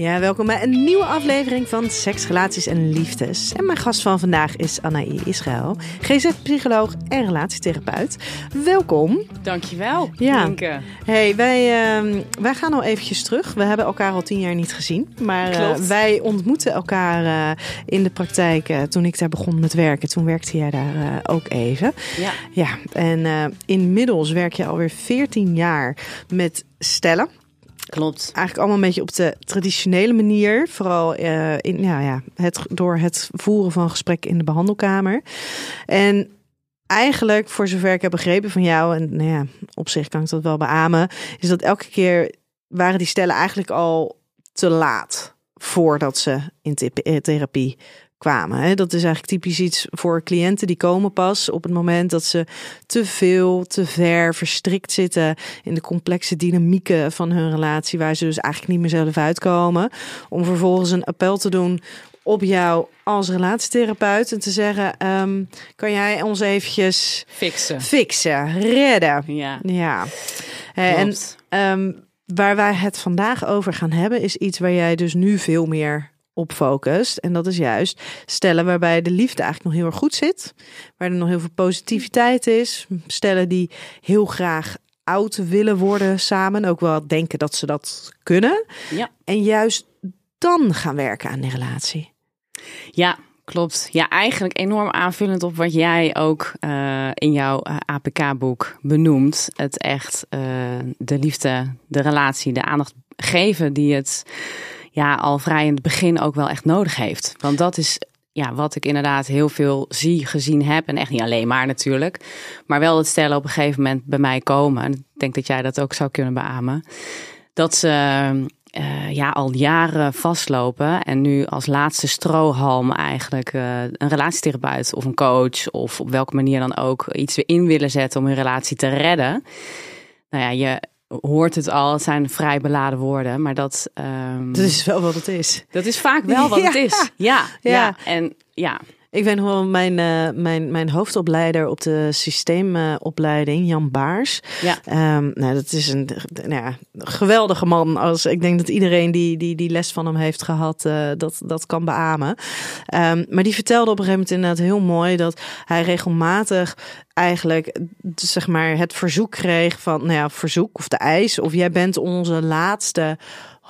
Ja, welkom bij een nieuwe aflevering van Seks, Relaties en Liefdes. En mijn gast van vandaag is Anaï Israël, GZ-psycholoog en relatietherapeut. Welkom. Dankjewel, Ja. Hey, wij, ehm, wij gaan al eventjes terug. We hebben elkaar al tien jaar niet gezien. Maar eh, wij ontmoeten elkaar eh, in de praktijk eh, toen ik daar begon met werken. Toen werkte jij daar ook even. Ja. Ja, en inmiddels werk je alweer 14 jaar met stellen. Klopt. Eigenlijk allemaal een beetje op de traditionele manier. Vooral eh, in, ja, ja, het, door het voeren van gesprekken in de behandelkamer. En eigenlijk, voor zover ik heb begrepen van jou, en nou ja, op zich kan ik dat wel beamen, is dat elke keer waren die stellen eigenlijk al te laat voordat ze in eh, therapie kwamen. Hè. Dat is eigenlijk typisch iets voor cliënten die komen pas op het moment dat ze te veel, te ver verstrikt zitten in de complexe dynamieken van hun relatie, waar ze dus eigenlijk niet meer zelf uitkomen. Om vervolgens een appel te doen op jou als relatietherapeut en te zeggen: ehm, kan jij ons eventjes Fixen. fixen, redden? Ja, Ja. En. Ehm, waar wij het vandaag over gaan hebben, is iets waar jij dus nu veel meer op focust. En dat is juist stellen waarbij de liefde eigenlijk nog heel erg goed zit. Waar er nog heel veel positiviteit is. Stellen die heel graag oud willen worden samen. Ook wel denken dat ze dat kunnen. Ja. En juist dan gaan werken aan die relatie. ja, klopt. Ja, eigenlijk enorm aanvullend op wat jij ook eh, in jouw eh, APK-boek benoemt. Het echt eh, de liefde, de relatie, de aandacht geven die het ja, al vrij in het begin ook wel echt nodig heeft. Want dat is ja, wat ik inderdaad heel veel zie, gezien heb. En echt niet alleen maar natuurlijk. Maar wel dat stellen op een gegeven moment bij mij komen. En ik denk dat jij dat ook zou kunnen beamen. Dat ze eh, ja, al jaren vastlopen. En nu als laatste strohalm eigenlijk eh, een relatietherapeut of een coach. Of op welke manier dan ook iets in willen zetten om hun relatie te redden. Nou ja, je hoort het al. Het zijn vrij beladen woorden. Maar dat... ehm, Dat is wel wat het is. dat is vaak wel wat het is. Ja, Ja. ja. En ja, Ik weet nog wel, mijn, eh, mijn, mijn hoofdopleider op de systeemopleiding, Jan Baars. ja. Ehm, nou, dat is een nou ja, geweldige man. Als, ik denk dat iedereen die, die, die les van hem heeft gehad, eh, dat, dat kan beamen. Ehm, maar die vertelde op een gegeven moment inderdaad heel mooi dat hij regelmatig eigenlijk zeg maar het verzoek kreeg van, nou ja, verzoek of de eis, of jij bent onze laatste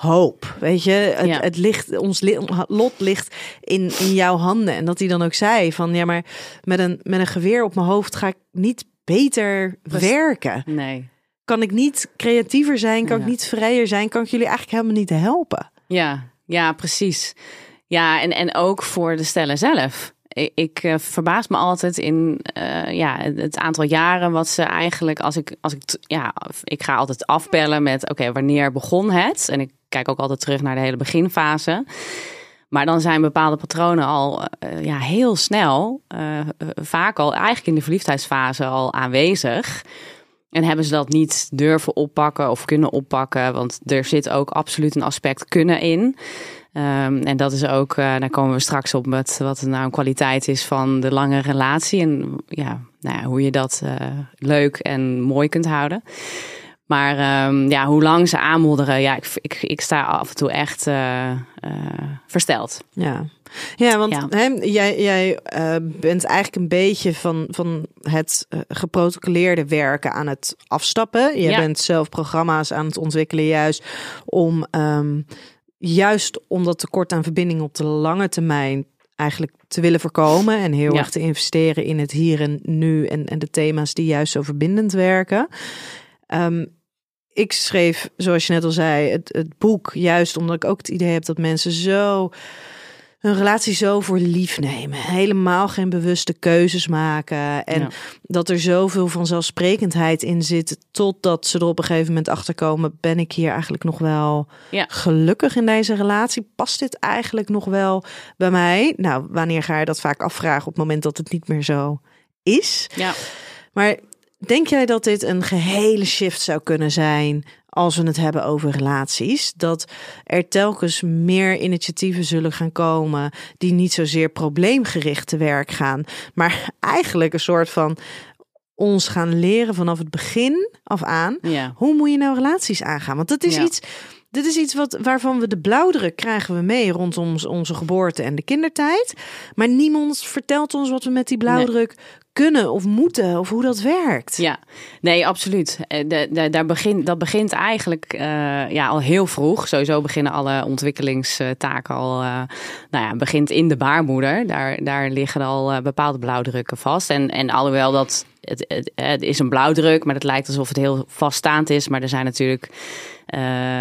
hoop. Weet je, het, Ja. het ligt, ons lot ligt in, in jouw handen. En dat hij dan ook zei van, ja, maar met een, met een geweer op mijn hoofd ga ik niet beter werken. Nee. Kan ik niet creatiever zijn? Kan ik niet vrijer zijn? Kan ik jullie eigenlijk helemaal niet helpen? Ja, ja, precies. Ja, en, en ook voor de stellen zelf. Ik, eh, verbaas me altijd in eh, ja, het aantal jaren wat ze eigenlijk, als ik, als ik, ja, ik ga altijd afbellen met, oké, wanneer begon het? En ik kijk ook altijd terug naar de hele beginfase. Maar dan zijn bepaalde patronen al eh, ja, heel snel, eh, eh, vaak al eigenlijk in de verliefdheidsfase al aanwezig. En hebben ze dat niet durven oppakken of kunnen oppakken? Want er zit ook absoluut een aspect kunnen in. Ehm, en dat is ook, daar komen we straks op met wat nou een kwaliteit is van de lange relatie. En ja, nou ja, hoe je dat leuk en mooi kunt houden. Maar ehm, ja, hoe lang ze aanmodderen, ja, ik, ik, ik sta af en toe echt eh, eh, versteld. Ja, ja want Ja. Jij, jij eh, bent eigenlijk een beetje van, van het geprotocoleerde werken aan het afstappen. Je Ja. bent zelf programma's aan het ontwikkelen, juist om ehm, juist om dat tekort aan verbinding op de lange termijn eigenlijk te willen voorkomen en heel Ja. erg te investeren in het hier en nu en, en de thema's die juist zo verbindend werken. Ehm, ik schreef, zoals je net al zei, het, het boek juist omdat ik ook het idee heb dat mensen zo hun relatie zo voor lief nemen. Helemaal geen bewuste keuzes maken. En Ja. dat er zoveel vanzelfsprekendheid in zit. Totdat ze er op een gegeven moment achter komen. Ben ik hier eigenlijk nog wel Ja. gelukkig in deze relatie? Past dit eigenlijk nog wel bij mij? Nou, wanneer ga je dat vaak afvragen op het moment dat het niet meer zo is? Ja. Maar denk jij dat dit een gehele shift zou kunnen zijn als we het hebben over relaties? Dat er telkens meer initiatieven zullen gaan komen die niet zozeer probleemgericht te werk gaan, maar eigenlijk een soort van ons gaan leren vanaf het begin af aan. Ja. Hoe moet je nou relaties aangaan? Want dat is Ja. iets. Dit is iets wat, waarvan we de blauwdruk krijgen we mee rondom onze geboorte en de kindertijd. Maar niemand vertelt ons wat we met die blauwdruk kunnen of moeten of hoe dat werkt. Ja, nee, absoluut. Eh, de- de- daar begint, dat begint eigenlijk eh, ja, al heel vroeg. Sowieso beginnen alle ontwikkelingstaken al, eh, nou ja, begint in de baarmoeder. Daar, daar liggen al bepaalde blauwdrukken vast. En, en alhoewel dat, het, is een blauwdruk, maar het lijkt alsof het heel vaststaand is. Maar er zijn natuurlijk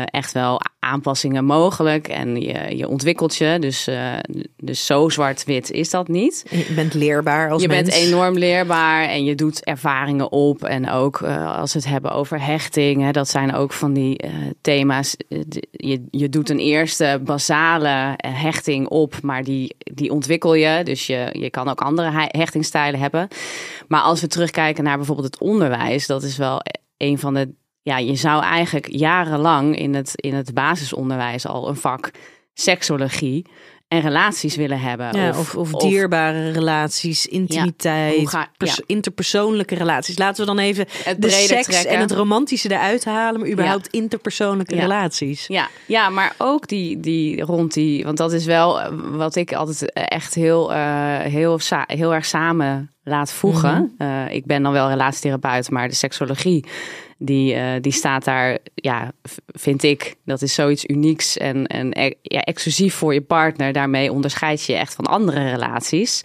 echt wel aanpassingen mogelijk. En je, je ontwikkelt je. Dus, eh, dus zo zwart-wit is dat niet. Je bent leerbaar als je mens. bent enorm leerbaar en je doet ervaringen op. En ook eh, als we het hebben over hechting, hè, dat zijn ook van die eh, thema's. Je, je doet een eerste basale hechting op, maar die, die ontwikkel je. Dus je, je kan ook andere he- hechtingstijlen hebben. Maar als we terugkijken naar bijvoorbeeld het onderwijs, dat is wel een van de. Ja, je zou eigenlijk jarenlang in het, in het basisonderwijs al een vak seksologie en relaties willen hebben. Ja, of, of, dierbare relaties, intimiteit, ga- ja. interpersoonlijke relaties. Laten we dan even Het de seks trekken. en het romantische eruit halen, maar überhaupt interpersoonlijke relaties. Ja, ja, maar ook die, die rond die, want dat is wel eh, wat ik altijd echt heel, eh, heel, heel erg samen laat voegen. Eh, ik ben dan wel relatietherapeut, maar de seksologie, die, eh, die staat daar, ja, vind ik, dat is zoiets unieks en, en e- ja, exclusief voor je partner. Daarmee onderscheid je je echt van andere relaties.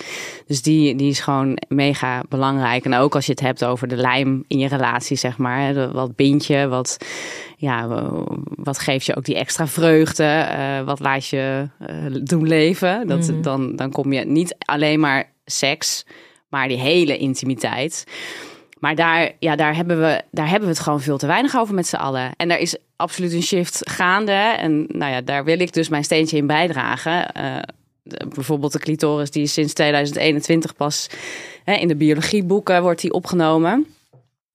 Dus die, die is gewoon mega belangrijk. En ook als je het hebt over de lijm in je relatie, zeg maar. hè, Wat bind je, wat, ja, wat geeft je ook die extra vreugde? eh, wat laat je doen leven? Dat, dan, dan kom je niet alleen maar seks, maar die hele intimiteit. Maar daar, ja, daar, hebben we, daar hebben we het gewoon veel te weinig over met z'n allen. En er is absoluut een shift gaande. En nou ja, daar wil ik dus mijn steentje in bijdragen. Eh, bijvoorbeeld de clitoris, die sinds 2021 pas hè, in de biologieboeken wordt die opgenomen.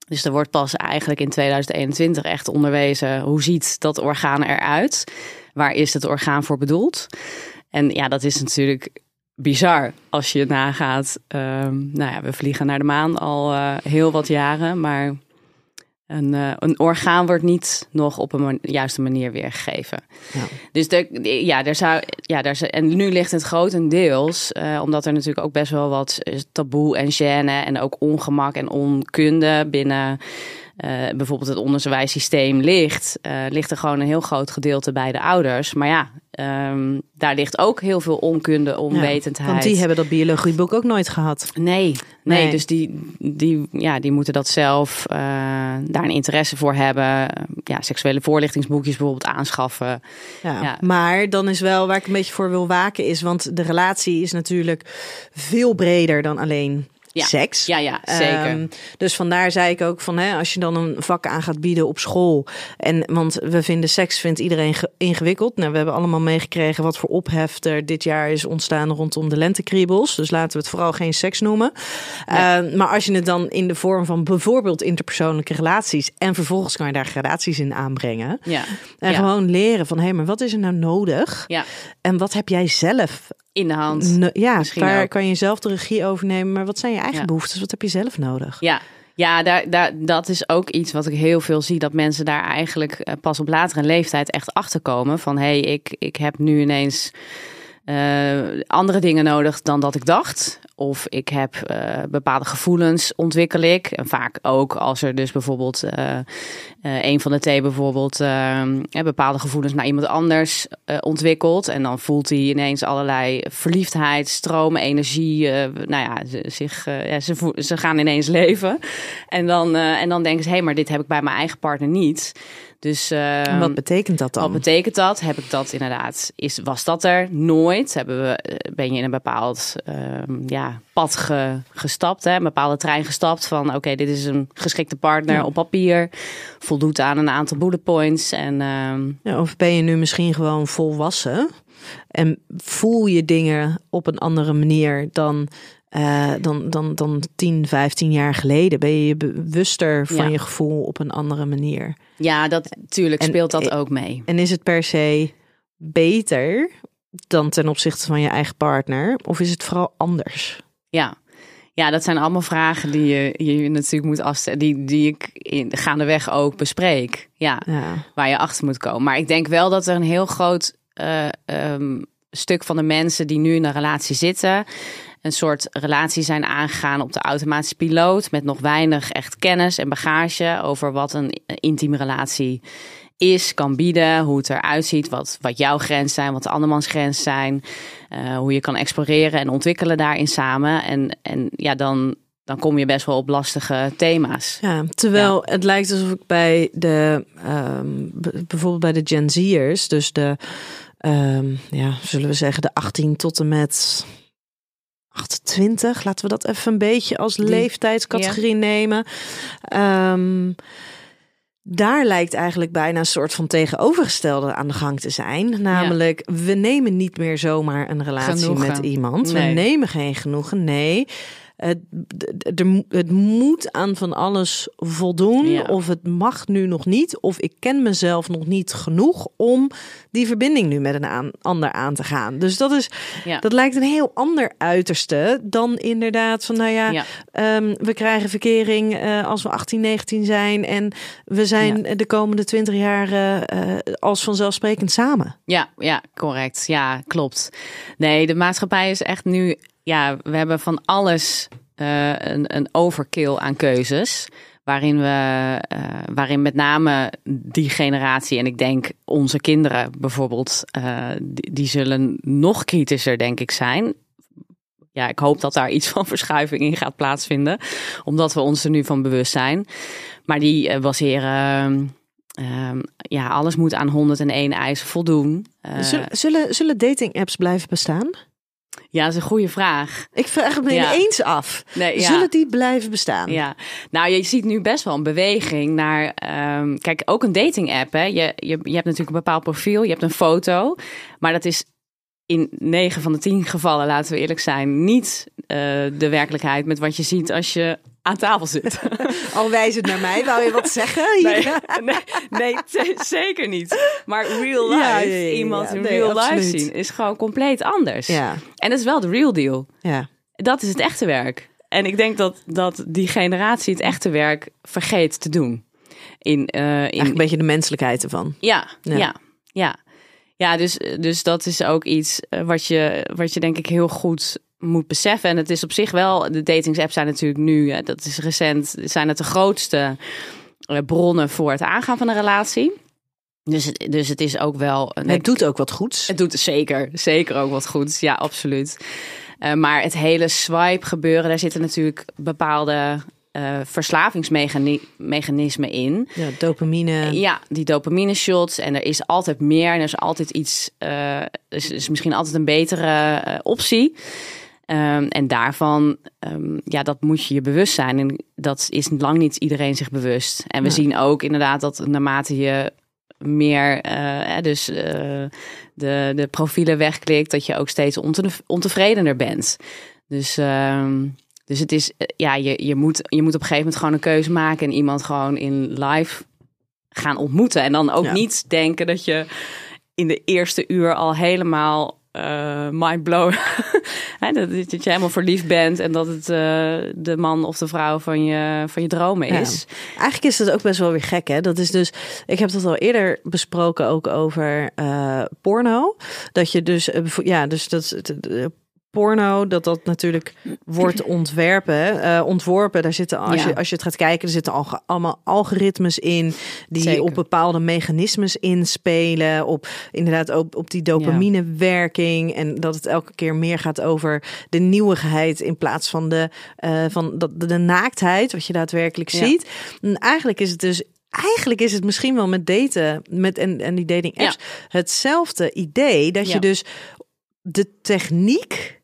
Dus er wordt pas eigenlijk in 2021 echt onderwezen hoe ziet dat orgaan eruit? Waar is het orgaan voor bedoeld? En ja, dat is natuurlijk bizar als je nagaat. Ehm, nou ja, we vliegen naar de maan al eh, heel wat jaren, maar een, eh, een orgaan wordt niet nog op een man- juiste manier weergegeven. Ja. Dus de, ja, daar zou, ja, daar, zou- en nu ligt het grotendeels, eh, omdat er natuurlijk ook best wel wat taboe en gêne en ook ongemak en onkunde binnen eh, bijvoorbeeld het onderwijssysteem ligt, eh, ligt er gewoon een heel groot gedeelte bij de ouders. Maar ja, ehm, daar ligt ook heel veel onkunde, onwetendheid. Want die hebben dat biologieboek ook nooit gehad. Nee, nee, Nee. dus die, die, ja, die moeten dat zelf eh, daar een interesse voor hebben. Ja, seksuele voorlichtingsboekjes bijvoorbeeld aanschaffen. Ja. Ja. Maar dan is wel waar ik een beetje voor wil waken is, want de relatie is natuurlijk veel breder dan alleen Ja. seks. Ja, ja, zeker. Ehm, dus vandaar zei ik ook van, hè, als je dan een vak aan gaat bieden op school. En want we vinden seks vindt iedereen ge- ingewikkeld. Nou, we hebben allemaal meegekregen wat voor ophef er dit jaar is ontstaan rondom de lentekriebels. Dus laten we het vooral geen seks noemen. Ehm, maar als je het dan in de vorm van bijvoorbeeld interpersoonlijke relaties en vervolgens kan je daar gradaties in aanbrengen. ja. En Ja. gewoon leren van, hé, maar wat is er nou nodig? ja, En wat heb jij zelf? In de hand. No- ja, Misschien ook. kan je zelf de regie overnemen? Maar wat zijn je eigen Ja. behoeftes? Wat heb je zelf nodig? Ja, ja daar, daar, dat is ook iets wat ik heel veel zie. Dat mensen daar eigenlijk eh, pas op latere leeftijd echt achter komen. Van hé, hey, ik, ik heb nu ineens eh, andere dingen nodig dan dat ik dacht. Of ik heb eh, bepaalde gevoelens ontwikkel ik. En vaak ook als er dus bijvoorbeeld eh, eh, een van de twee bijvoorbeeld bepaalde gevoelens naar iemand anders ontwikkelt. En dan voelt hij ineens allerlei verliefdheid, stromen, energie. nou ja, ze, zich, ja, ze, ze gaan ineens leven. En dan, en dan denken ze, hé, hey, maar dit heb ik bij mijn eigen partner niet. Dus ehm, wat betekent dat dan? wat betekent dat? Heb ik dat inderdaad? Is, was dat er nooit? Hebben we, eh, ben je in een bepaald ehm, ja, pad ge- gestapt, hè? een bepaalde trein gestapt van oké, dit is een geschikte partner Ja. op papier, voldoet aan een aantal bullet points en ehm, Ja, of ben je nu misschien gewoon volwassen en voel je dingen op een andere manier dan, eh, dan, dan, dan 10, 15 jaar geleden? Ben je je bewuster van Ja. je gevoel op een andere manier? ja, dat natuurlijk En- speelt dat ook mee. En is het per se beter dan ten opzichte van je eigen partner? Of is het vooral anders? Ja. Ja, dat zijn allemaal vragen die je, je natuurlijk moet afstellen, die, die ik in, gaandeweg ook bespreek. Ja. Ja. waar je achter moet komen. Maar ik denk wel dat er een heel groot eh, ehm, stuk van de mensen die nu in een relatie zitten, een soort relatie zijn aangegaan op de automatische piloot met nog weinig echt kennis en bagage over wat een intieme relatie is, kan bieden, hoe het eruit ziet, wat, wat jouw grens zijn, wat de andermans grens zijn, eh, hoe je kan exploreren en ontwikkelen daarin samen. En, en ja, dan, dan kom je best wel op lastige thema's. Ja, terwijl het lijkt alsof ik bij de, ehm, bijvoorbeeld bij de Gen Z'ers, dus de, ehm, ja, zullen we zeggen, de 18 tot en met 28, laten we dat even een beetje als Die- leeftijdscategorie nemen. Ehm, daar lijkt eigenlijk bijna een soort van tegenovergestelde aan de gang te zijn. Namelijk, we nemen niet meer zomaar een relatie Genoegen. met iemand. Nee. We nemen geen genoegen. Nee. Het, het moet aan van alles voldoen. Ja. Of het mag nu nog niet. Of ik ken mezelf nog niet genoeg om die verbinding nu met een aan, ander aan te gaan. Dus dat is, Ja. dat lijkt een heel ander uiterste dan inderdaad van, nou ja, Ja. Ehm, we krijgen verkering eh, als we 18, 19 zijn. En we zijn de komende 20 jaar eh, als vanzelfsprekend samen. Ja, ja, correct. Ja, klopt. Nee, de maatschappij is echt nu. Ja, we hebben van alles eh, een, een overkill aan keuzes. Waarin we, eh, waarin met name die generatie, en ik denk onze kinderen bijvoorbeeld, eh, die, die zullen nog kritischer, denk ik, zijn. Ja, ik hoop dat daar iets van verschuiving in gaat plaatsvinden, omdat we ons er nu van bewust zijn. Maar die baseren. ehm, ja, alles moet aan 101 eisen voldoen. Zullen, zullen, zullen dating apps blijven bestaan? Ja, dat is een goede vraag. Ik vraag het me Ja. ineens af. Nee, ja. Zullen die blijven bestaan? Ja, nou je ziet nu best wel een beweging naar, ehm, kijk ook een dating app. Hè. Je, je, je hebt natuurlijk een bepaald profiel, je hebt een foto, maar dat is in 9 van de 10 gevallen, laten we eerlijk zijn, niet eh, de werkelijkheid met wat je ziet als je aan tafel zit. Al wijzend naar mij, wou je wat zeggen? Nee, nee, zeker niet. Maar real life, Ja, ja, ja, ja. iemand in real life zien, is gewoon compleet anders. Ja, En dat is wel de real deal. ja. Dat is het echte werk. En ik denk dat, dat die generatie het echte werk vergeet te doen. In, eh, in, een beetje de menselijkheid ervan. ja, Ja. ja, ja. Ja, dus, dus dat is ook iets eh, wat je, wat je denk ik heel goed moet beseffen. En het is op zich wel, de datingsapps zijn natuurlijk nu, eh, dat is recent, zijn het de grootste eh, bronnen voor het aangaan van een relatie. Dus, het- dus het is ook wel... een- Het doet ook wat goeds. het doet zeker, zeker ook wat goed. Ja, absoluut. Eh, maar het hele swipe gebeuren, daar zitten natuurlijk bepaalde verslavingsmechanismen in. Ja, dopamine. Ja, die dopamine shots. En er is altijd meer. En er is altijd iets. eh is, is misschien altijd een betere optie. Ehm, en daarvan, ehm, ja, dat moet je je bewust zijn. En dat is lang niet iedereen zich bewust. En we Ja. zien ook inderdaad dat naarmate je meer, eh, dus eh, de, de profielen wegklikt, dat je ook steeds onte- ontevredener bent. Dus, ehm, dus het is, eh, ja, je, je, moet, je moet op een gegeven moment gewoon een keuze maken en iemand gewoon in live gaan ontmoeten. En dan ook Ja. niet denken dat je in de eerste uur al helemaal eh mind dat, dat je helemaal verliefd bent en dat het eh, de man of de vrouw van je, van je dromen Ja. is. Eigenlijk is dat ook best wel weer gek, hè? Dat is dus, ik heb dat al eerder besproken ook over eh, porno. Dat je dus, ja, dus dat is het, porno, dat dat natuurlijk wordt ontwerpen, eh, ontworpen. Daar zitten, als, Ja. je, als je het gaat kijken, er zitten al, allemaal algoritmes in die Zeker. op bepaalde mechanismes inspelen. Op inderdaad op, op die dopaminewerking. En dat het elke keer meer gaat over de nieuwigheid in plaats van de, eh, van dat, de, de naaktheid, wat je daadwerkelijk Ja. ziet. En eigenlijk is het dus. Eigenlijk is het misschien wel met daten met en, en die dating apps hetzelfde idee dat Ja. je dus de techniek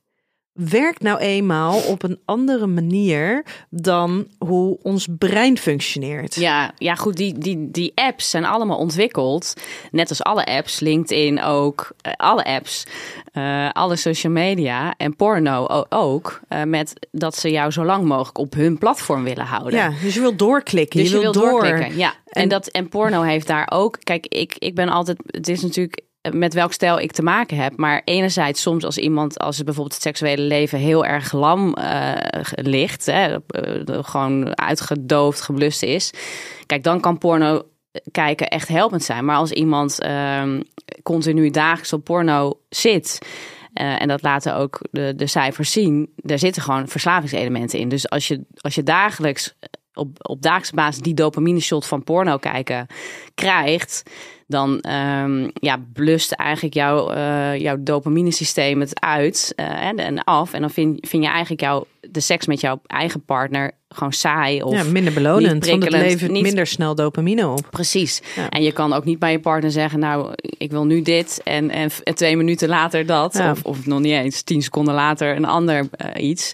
werkt nou eenmaal op een andere manier dan hoe ons brein functioneert. Ja, ja goed, die, die, die apps zijn allemaal ontwikkeld. Net als alle apps, LinkedIn ook, eh, alle apps, eh, alle social media en porno ook. eh, met dat ze jou zo lang mogelijk op hun platform willen houden. Ja, dus je wil doorklikken. Dus je, wil door. doorklikken. Ja, en, En- dat, en porno heeft daar ook. Kijk, ik, ik ben altijd. Het is natuurlijk met welk stijl ik te maken heb. Maar enerzijds soms als iemand, als het bijvoorbeeld het seksuele leven heel erg lam eh, ligt, hè, eh, gewoon uitgedoofd, geblust is. Kijk, dan kan porno kijken echt helpend zijn. Maar als iemand ehm, continu dagelijks op porno zit. eh, en dat laten ook de, de cijfers zien. Daar zitten gewoon verslavingselementen in. Dus als je, als je dagelijks op, op dagelijkse basis die dopamine shot van porno kijken krijgt, dan ehm, ja, blust eigenlijk jouw, eh jouw dopamine systeem het uit eh, en, en af. En dan vind, vind je eigenlijk jouw, de seks met jouw eigen partner gewoon saai. Of ja, minder belonend, want het levert niet- minder snel dopamine op. Precies. Ja. En je kan ook niet bij je partner zeggen, nou, ik wil nu dit en, en, en twee minuten later dat. Ja. Of, of nog niet eens, tien seconden later een ander eh, iets.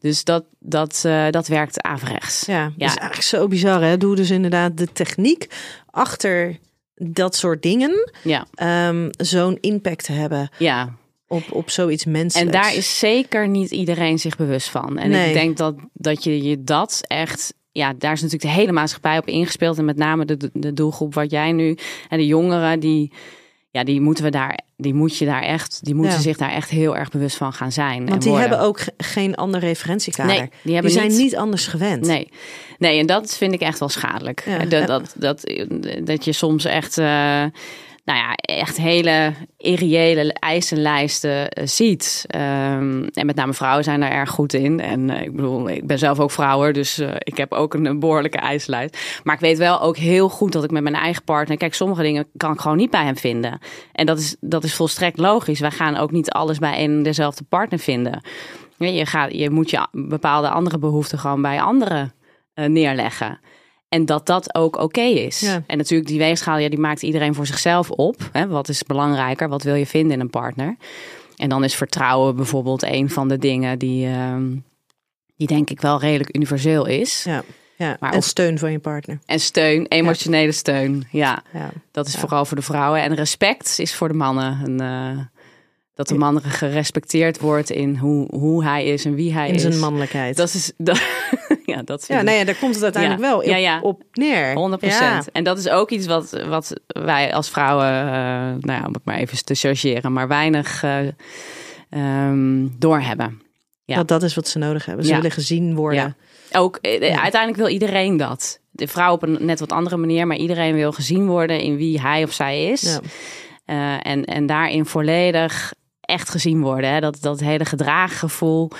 Dus dat, dat, dat werkt averechts. Ja, dat Ja. is eigenlijk zo bizar. Hè? Doe dus inderdaad de techniek achter dat soort dingen Ja, ehm, zo'n impact hebben ja. op, op zoiets En menselijks. daar is zeker niet iedereen zich bewust van. En Nee. ik denk dat, dat je je dat echt. Ja, daar is natuurlijk de hele maatschappij op ingespeeld. En met name de, de doelgroep wat jij nu. En de jongeren, die, ja, die moeten we daar. Die moet je daar echt. Die moeten Ja. zich daar echt heel erg bewust van gaan zijn. en Want die worden. hebben ook ge- geen ander referentiekader. Nee, die hebben zijn niet- niet anders gewend. Nee. nee, en dat vind ik echt wel schadelijk. Ja. Dat, dat, dat, dat je soms echt, eh, nou ja, echt hele irreële eisenlijsten eh, ziet. Ehm, en met name vrouwen zijn daar erg goed in. En eh, ik bedoel, ik ben zelf ook vrouwer, dus eh, ik heb ook een, behoorlijke eisenlijst. Maar ik weet wel ook heel goed dat ik met mijn eigen partner, kijk, sommige dingen kan ik gewoon niet bij hem vinden. En dat is, dat is volstrekt logisch. Wij gaan ook niet alles bij een en dezelfde partner vinden. Je, gaat, je moet je bepaalde andere behoeften gewoon bij anderen neerleggen. En dat dat ook oké is. Ja. En natuurlijk, die weegschaal, ja, die maakt iedereen voor zichzelf op. Hè? Wat is belangrijker? Wat wil je vinden in een partner? En dan is vertrouwen bijvoorbeeld een van de dingen die, ehm, die denk ik wel redelijk universeel is. Ja, ja. Maar en of- steun van je partner. En steun, emotionele steun. Ja, Ja. dat is Ja. vooral voor de vrouwen. En respect is voor de mannen. Een, eh, dat de man gerespecteerd wordt in hoe, hoe hij is en wie hij In is. zijn mannelijkheid. Dat is. Dat, ja, dat ja, nee, daar komt het uiteindelijk Ja. wel op, Ja, ja. op neer. 100 Ja. En dat is ook iets wat, wat wij als vrouwen, eh, nou ja, om het maar even te chargeren, maar weinig eh ehm, doorhebben. Ja. Dat, dat is wat ze nodig hebben. Ze willen gezien worden. Ook eh, uiteindelijk wil iedereen dat. De vrouw op een net wat andere manier, maar iedereen wil gezien worden in wie hij of zij is. En, en daarin volledig echt gezien worden. Hè? Dat, dat hele gedraaggevoel.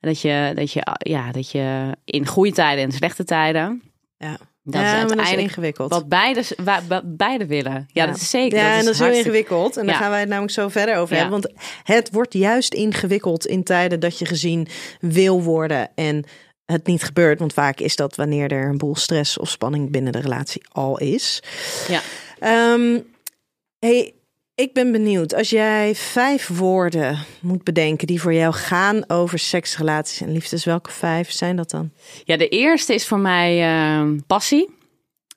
Dat je, dat, je, ja, dat je in goede tijden en slechte tijden. Ja. Dat ja, is dat is ingewikkeld. wat beide, wa- beide willen. Ja, dat is zeker. Ja, en dat is heel ingewikkeld. En daar Ja. gaan wij het namelijk zo verder over hebben. Want het wordt juist ingewikkeld in tijden dat je gezien wil worden en het niet gebeurt. Want vaak is dat wanneer er een boel stress of spanning binnen de relatie al is. Ja. Ehm, hey, ik ben benieuwd. Als jij vijf woorden moet bedenken die voor jou gaan over seks, relaties en liefdes, welke vijf zijn dat dan? Ja, de eerste is voor mij eh, passie.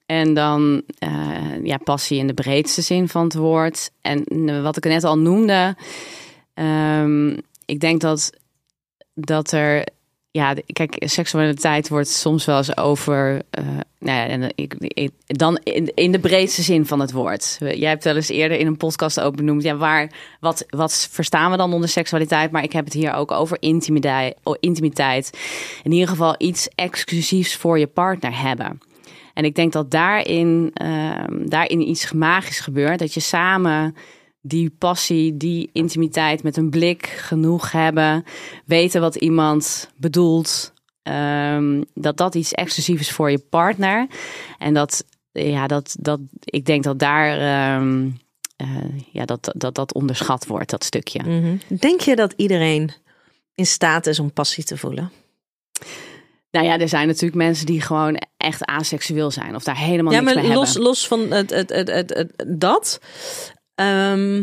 En dan eh, ja, passie in de breedste zin van het woord. En eh, wat ik net al noemde. ehm, ik denk dat, dat er. Ja, kijk, seksualiteit wordt soms wel eens over. eh, nou ja, en ik- dan in, in de breedste zin van het woord. Jij hebt wel eens eerder in een podcast ook benoemd. Ja, waar, wat, wat verstaan we dan onder seksualiteit? Maar ik heb het hier ook over intimiteit. intimiteit. In ieder geval iets exclusiefs voor je partner hebben. En ik denk dat daarin, ehm, daarin iets magisch gebeurt. Dat je samen die passie, die intimiteit met een blik genoeg hebben, weten wat iemand bedoelt, ehm, dat dat iets exclusiefs is voor je partner. En dat, ja, dat, dat ik denk dat daar, ehm, eh, ja, dat, dat dat onderschat wordt, dat stukje. Mhm. Denk je dat iedereen in staat is om passie te voelen? Nou ja, er zijn natuurlijk mensen die gewoon echt aseksueel zijn of daar helemaal ja, niks maar mee los, hebben. los van het, het, het, het, het- dat. Ehm,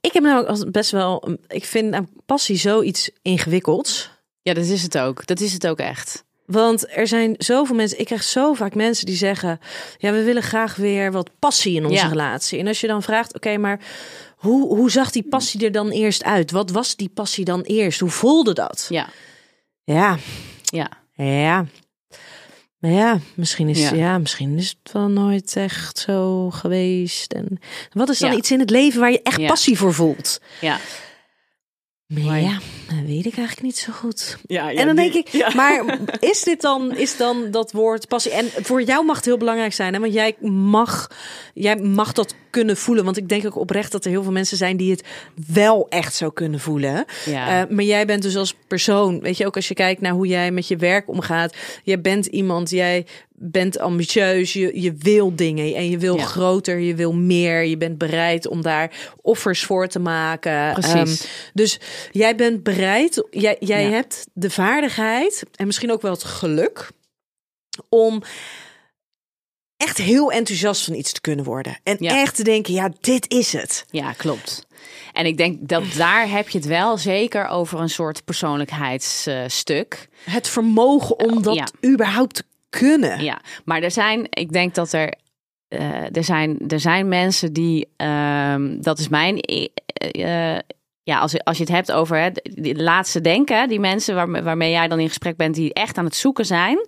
ik heb namelijk als best wel. Ik vind nou, passie zoiets ingewikkelds. Ja, dat is het ook. Dat is het ook echt. Want er zijn zoveel mensen. Ik krijg zo vaak mensen die zeggen: Ja, we willen graag weer wat passie in onze Ja. relatie. En als je dan vraagt: Oké, maar hoe, hoe zag die passie er dan eerst uit? Wat was die passie dan eerst? Hoe voelde dat? Ja, Ja, ja. ja. Maar ja, misschien is, Ja. ja. misschien is het wel nooit echt zo geweest. En wat is dan Ja. iets in het leven waar je echt Ja. passie voor voelt? Ja, Maar Maar- ja, dat weet ik eigenlijk niet zo goed. ja, en dan denk ik, maar is dit dan, is dan dat woord passie? En voor jou mag het heel belangrijk zijn, hè? want jij mag, jij mag dat kunnen voelen. Want ik denk ook oprecht dat er heel veel mensen zijn die het wel echt zo kunnen voelen. Ja. Eh, maar jij bent dus als persoon, weet je, ook als je kijkt naar hoe jij met je werk omgaat. Jij bent iemand, jij bent ambitieus, je, je wil dingen en je wil Ja. groter, je wil meer. Je bent bereid om daar offers voor te maken. Precies. Ehm, dus jij bent bereid, jij, jij Ja. hebt de vaardigheid en misschien ook wel het geluk om echt heel enthousiast van iets te kunnen worden. En Ja. echt te denken, ja, dit is het. Ja, klopt. En ik denk dat daar heb je het wel zeker over een soort persoonlijkheidsstuk. Het vermogen om dat Ja. überhaupt te kunnen. ja, maar er zijn, ik denk dat er, eh, er, zijn, er zijn mensen die, ehm, dat is mijn, eh, eh, ja, als, je- als je het hebt over hè, die laatste denken, die mensen waarmee jij dan in gesprek bent, die echt aan het zoeken zijn.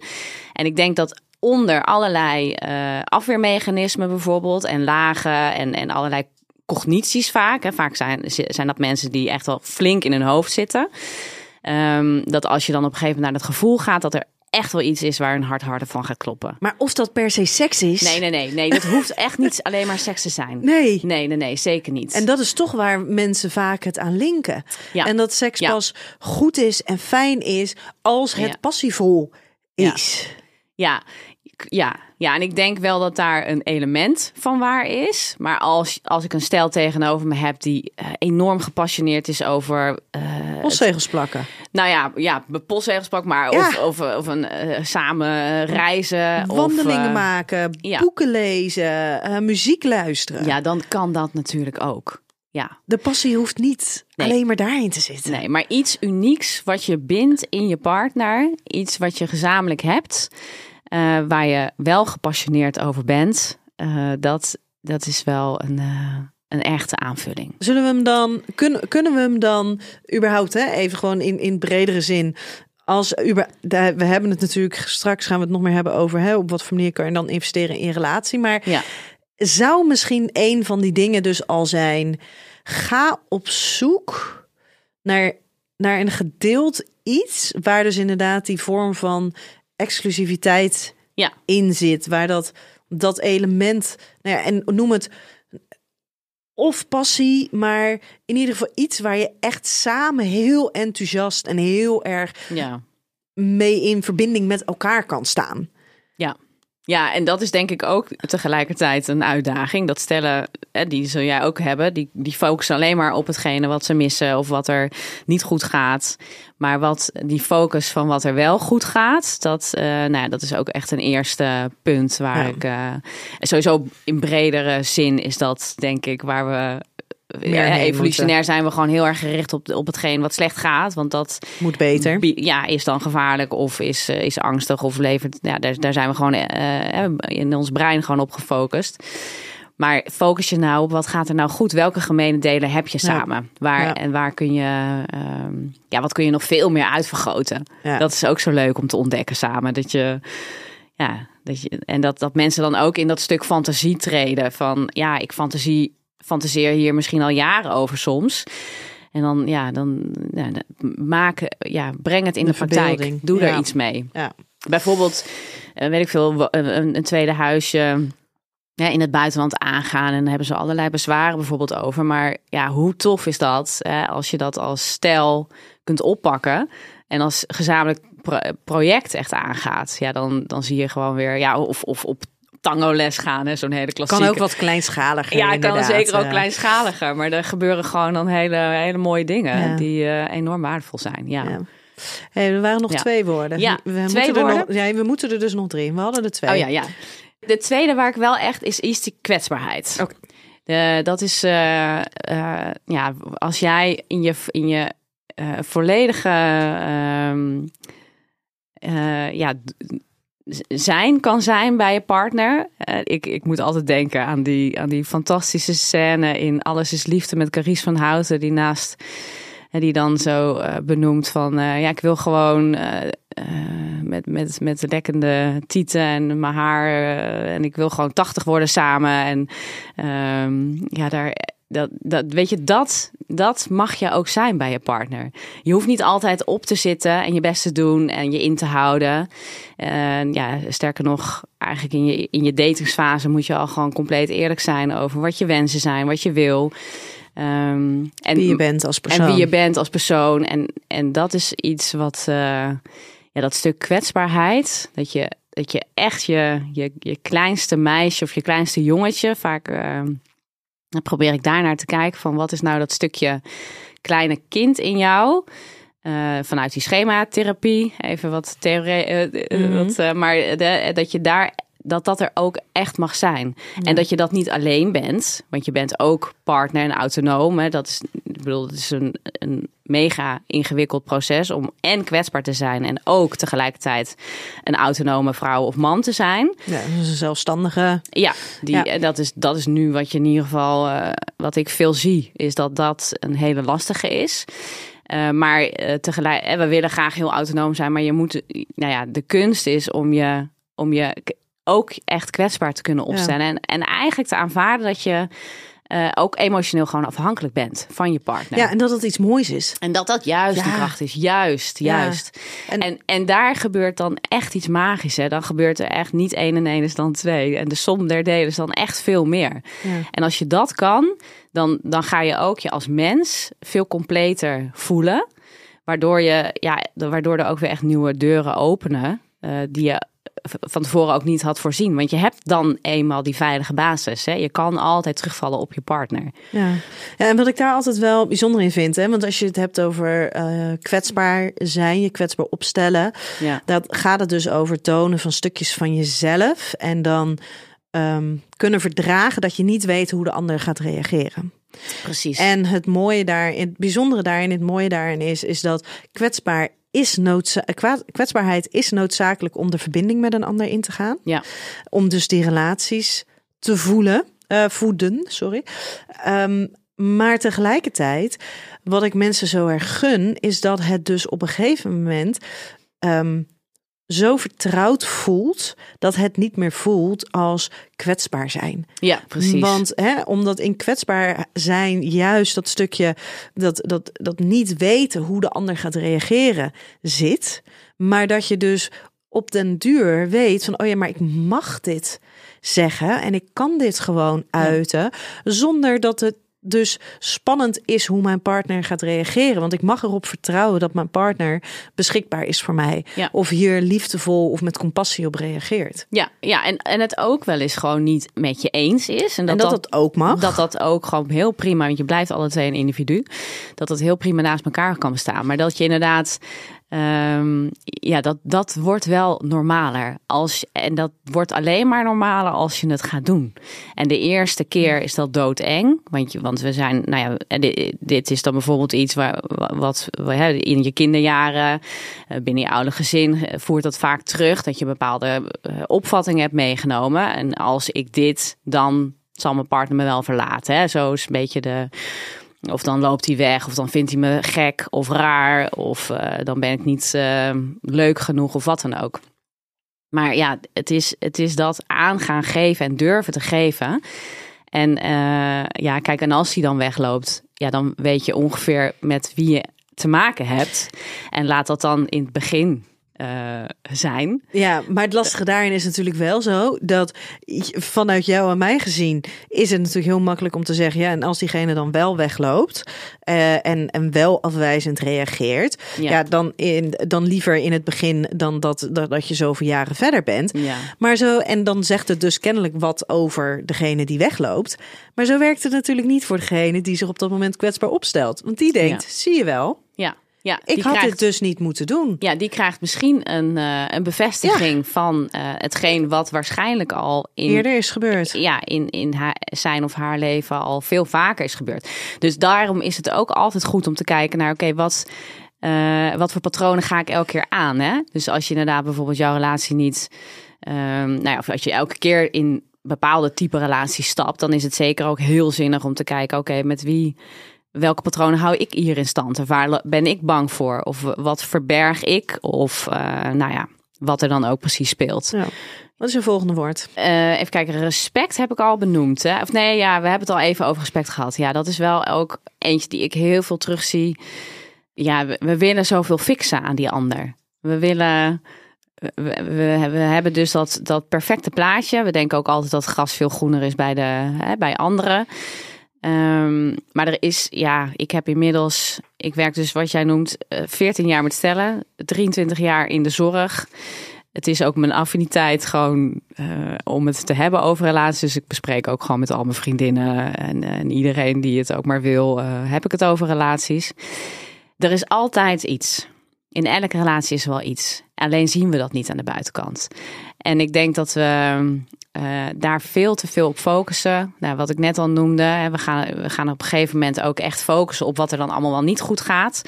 En ik denk dat onder allerlei eh, afweermechanismen bijvoorbeeld en lagen en, en allerlei cognities vaak. Hè. Vaak zijn, zijn dat mensen die echt wel flink in hun hoofd zitten. Ehm, dat als je dan op een gegeven moment naar het gevoel gaat dat er echt wel iets is waar een hart harder van gaat kloppen. Maar of dat per se seks is. Nee, nee, nee, nee. Dat hoeft echt niet alleen maar seks te zijn. Nee. Nee, nee, nee, zeker niet. En dat is toch waar mensen vaak het aan linken. Ja. En dat seks Ja. pas goed is en fijn is als het Ja. passievol is. Ja, ja, ja, en ik denk wel dat daar een element van waar is. Maar als, als ik een stel tegenover me heb die eh, enorm gepassioneerd is over. eh, Postzegels plakken. nou ja, ja postzegelspak, maar Ja. of, of, of een eh, samen reizen. Wandelingen of, maken, ja. boeken lezen, muziek luisteren. Ja, dan kan dat natuurlijk ook. Ja, De passie hoeft niet Nee. alleen maar daarin te zitten. Nee, maar iets unieks wat je bindt in je partner. Iets wat je gezamenlijk hebt. Eh, waar je wel gepassioneerd over bent. eh, dat, dat is wel een, eh, een echte aanvulling. Zullen we hem dan, kunnen, kunnen we hem dan überhaupt, hè, even gewoon in, in bredere zin, als uber, we hebben het natuurlijk, straks gaan we het nog meer hebben over hè, op wat voor manier kan je dan investeren in relatie. Maar Ja, zou misschien een van die dingen dus al zijn, ga op zoek naar, naar een gedeeld iets waar dus inderdaad die vorm van exclusiviteit Ja. in zit, waar dat, dat element, nou ja, en noem het of passie, maar in ieder geval iets waar je echt samen heel enthousiast en heel erg ja. mee in verbinding met elkaar kan staan. Ja. Ja, en dat is denk ik ook tegelijkertijd een uitdaging. Dat stellen, hè, die zul jij ook hebben, die, die focussen alleen maar op hetgene wat ze missen of wat er niet goed gaat. Maar wat die focus van wat er wel goed gaat, dat, eh, nou ja, dat is ook echt een eerste punt waar Ja. ik. eh, sowieso in bredere zin is dat denk ik waar we. Ja, evolutionair zijn we gewoon heel erg gericht op, op hetgeen wat slecht gaat. Want dat Moet beter. Ja, is dan gevaarlijk of is, eh, is angstig of levert. Ja, daar, daar zijn we gewoon eh, eh, in ons brein gewoon op gefocust. Maar focus je nou op wat gaat er nou goed? Welke gemene delen heb je Ja. samen? Waar, Ja. En waar kun je, ehm, ja, wat kun je nog veel meer uitvergroten? Ja. Dat is ook zo leuk om te ontdekken samen. Dat je, ja, dat je, en dat, dat mensen dan ook in dat stuk fantasie treden. Van ja, ik fantasie, fantaseer hier misschien al jaren over soms. En dan, ja, dan ja, maken, ja, breng het in De de, praktijk. Doe ja. er iets mee. Ja. Bijvoorbeeld, eh, weet ik veel, een, een tweede huisje. ja, in het buitenland aangaan. En dan hebben ze allerlei bezwaren bijvoorbeeld over. Maar ja, hoe tof is dat hè, als je dat als stijl kunt oppakken en als gezamenlijk pro- project echt aangaat. Ja, dan, dan zie je gewoon weer, ja, of, of op tango les gaan, hè, zo'n hele klassieke. Kan ook wat kleinschaliger. Ja, het kan zeker ook eh. kleinschaliger. Maar er gebeuren gewoon dan hele, hele mooie dingen Ja. die eh, enorm waardevol zijn. Ja. Ja. Hey, er waren nog Ja. twee woorden. Ja, we twee moeten Er woorden? nog, ja, we moeten er dus nog drie. We hadden er twee. Oh ja, ja. De tweede waar ik wel echt is, is die kwetsbaarheid. Oké. Dat is, eh, ja, als jij in je, in je volledige ehm, eh, ja, zijn kan zijn bij je partner. Eh, ik, ik moet altijd denken aan die, aan die fantastische scène in Alles is Liefde met Carice van Houten, die naast en die dan zo eh, benoemt van, eh, ja, ik wil gewoon eh, eh, met, met, met de lekkende tieten en mijn haar. eh, en ik wil gewoon 80 worden samen. En ehm, ja, daar, dat, dat, weet je, dat, dat mag je ook zijn bij je partner. Je hoeft niet altijd op te zitten en je best te doen en je in te houden. En ja, sterker nog, eigenlijk in je, in je datingsfase moet je al gewoon compleet eerlijk zijn over wat je wensen zijn, wat je wil. Ehm, en, Wie je bent als persoon. en wie je bent als persoon. En, en dat is iets wat, eh, ja, dat stuk kwetsbaarheid, dat je, dat je echt je, je, je kleinste meisje of je kleinste jongetje, vaak eh, dan probeer ik daar naar te kijken van wat is nou dat stukje kleine kind in jou. eh, vanuit die schematherapie, even wat theorie, eh, eh, Mhm. wat, maar de, dat je daar dat dat er ook echt mag zijn. En dat je dat niet alleen bent, want je bent ook partner en autonoom. Hè. Dat is, ik bedoel, het is een, een mega ingewikkeld proces om en kwetsbaar te zijn en ook tegelijkertijd een autonome vrouw of man te zijn. Ja, dat een zelfstandige. Ja, die, Ja. en Dat, is, dat is nu wat je in ieder geval, eh, wat ik veel zie, is dat dat een hele lastige is. Eh, maar eh, tegelijk, eh, we willen graag heel autonoom zijn, maar je moet, nou ja, de kunst is om je, om je ook echt kwetsbaar te kunnen opstellen. En, en eigenlijk te aanvaarden dat je eh, ook emotioneel gewoon afhankelijk bent van je partner. Ja, en dat het iets moois is. En dat dat juist Ja. de kracht is. Juist, Ja. juist. En- En, en, daar gebeurt dan echt iets magisch. Hè? Dan gebeurt er echt niet één en één is dan twee. En de som der delen is dan echt veel meer. Ja. En als je dat kan, dan, dan ga je ook je als mens veel completer voelen. Waardoor, je, ja, waardoor er ook weer echt nieuwe deuren openen. eh, die je van tevoren ook niet had voorzien. Want je hebt dan eenmaal die veilige basis. Hè? Je kan altijd terugvallen op je partner. Ja. ja, en wat ik daar altijd wel bijzonder in vind, hè, want als je het hebt over eh, kwetsbaar zijn, je kwetsbaar opstellen, Ja, dat gaat het dus over tonen van stukjes van jezelf en dan ehm, kunnen verdragen dat je niet weet hoe de ander gaat reageren. precies. En het mooie daarin, het bijzondere daarin, het mooie daarin is, is dat kwetsbaar is noodza- kwa- kwetsbaarheid is noodzakelijk om de verbinding met een ander in te gaan. Ja. Om dus die relaties te voelen, eh, voeden, sorry. Ehm, maar tegelijkertijd, wat ik mensen zo erg gun, is dat het dus op een gegeven moment ehm, zo vertrouwd voelt dat het niet meer voelt als kwetsbaar zijn. ja, precies. Want hè, omdat in kwetsbaar zijn juist dat stukje dat, dat, dat niet weten hoe de ander gaat reageren zit. Maar dat je dus op den duur weet van oh ja, maar ik mag dit zeggen en ik kan dit gewoon uiten zonder dat het dus spannend is hoe mijn partner gaat reageren. Want ik mag erop vertrouwen dat mijn partner beschikbaar is voor mij. Ja. Of hier liefdevol of met compassie op reageert. Ja, ja en, en het ook wel eens gewoon niet met je eens is. En dat en dat, dat ook mag. dat dat ook gewoon heel prima, want je blijft alle twee een individu, dat dat heel prima naast elkaar kan bestaan. Maar dat je inderdaad, ehm, ja, dat, dat wordt wel normaler. Als, en dat wordt alleen maar normaler als je het gaat doen. En de eerste keer is dat doodeng, want, je, want we zijn, nou ja, dit, dit is dan bijvoorbeeld iets waar, wat in je kinderjaren, eh, binnen je oude gezin, eh, voert dat vaak terug, dat je bepaalde eh, opvattingen hebt meegenomen. En als ik dit, dan zal mijn partner me wel verlaten. Hè? Zo is een beetje de. Of dan loopt hij weg, of dan vindt hij me gek of raar, of eh, dan ben ik niet eh, leuk genoeg of wat dan ook. Maar ja, het is, het is dat aan gaan geven en durven te geven. En eh, ja, kijk, en als hij dan wegloopt, ja, dan weet je ongeveer met wie je te maken hebt. En laat dat dan in het begin eh, zijn. Ja, maar het lastige daarin is natuurlijk wel zo dat vanuit jou en mij gezien is het natuurlijk heel makkelijk om te zeggen, ja, en als diegene dan wel wegloopt eh, en, en wel afwijzend reageert, ja. Ja. dan, in, dan liever in het begin dan dat, dat, dat je zoveel jaren verder bent. Ja. Maar zo, en dan zegt het dus kennelijk wat over degene die wegloopt. Maar zo werkt het natuurlijk niet voor degene die zich op dat moment kwetsbaar opstelt. Want die denkt, Ja. zie je wel, Ja, ja ik die had krijgt, dit dus niet moeten doen. Ja, die krijgt misschien een, eh, een bevestiging van eh, hetgeen wat waarschijnlijk al in, Eerder is gebeurd. ja, in, in haar, zijn of haar leven al veel vaker is gebeurd. Dus daarom is het ook altijd goed om te kijken naar, oké, wat, eh, wat voor patronen ga ik elke keer aan? Hè? Dus als je inderdaad bijvoorbeeld jouw relatie niet, ehm, nou ja, of als je elke keer in bepaalde type relaties stapt, dan is het zeker ook heel zinnig om te kijken, oké, met wie, welke patronen hou ik hier in stand? Of waar ben ik bang voor? Of wat verberg ik? Of, eh, nou ja, wat er dan ook precies speelt. Ja. Wat is je volgende woord? Eh, even kijken, respect heb ik al benoemd. Hè? Of nee, ja, we hebben het al even over respect gehad. Ja, dat is wel ook eentje die ik heel veel terugzie. Ja, we, we willen zoveel fixen aan die ander. We willen. We, we, we hebben dus dat, dat perfecte plaatje. We denken ook altijd dat gras veel groener is bij, de, hè, bij anderen. Ehm, maar er is, ja, ik heb inmiddels, ik werk dus wat jij noemt, eh, 14 jaar met stellen, 23 jaar in de zorg. Het is ook mijn affiniteit gewoon eh, om het te hebben over relaties. Dus ik bespreek ook gewoon met al mijn vriendinnen en, en iedereen die het ook maar wil, eh, heb ik het over relaties. Er is altijd iets. In elke relatie is wel iets. Alleen zien we dat niet aan de buitenkant. En ik denk dat we eh, daar veel te veel op focussen. Nou, wat ik net al noemde, hè, we gaan, we gaan op een gegeven moment ook echt focussen op wat er dan allemaal wel niet goed gaat.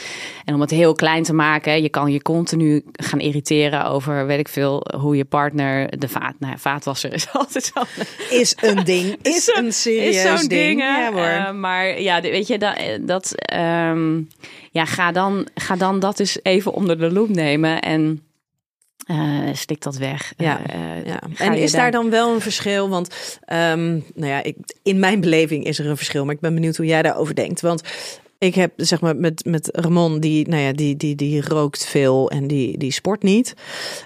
En om het heel klein te maken, je kan je continu gaan irriteren over, weet ik veel, hoe je partner de vaat, nou ja, vaatwasser is altijd zo. Is een ding. Is een serieus is zo'n ding. hè? Ja, hoor. Eh, maar ja, weet je, dat, dat ehm, ja, ga dan, ga dan dat eens even onder de loep nemen en stik dat weg. Ja, Eh, eh, Ja. En is daar dan wel een verschil? Want ehm, nou ja, ik, in mijn beleving is er een verschil, maar ik ben benieuwd hoe jij daarover denkt. Want ik heb zeg maar met, met Ramon, die, nou ja, die, die, die rookt veel en die, die sport niet.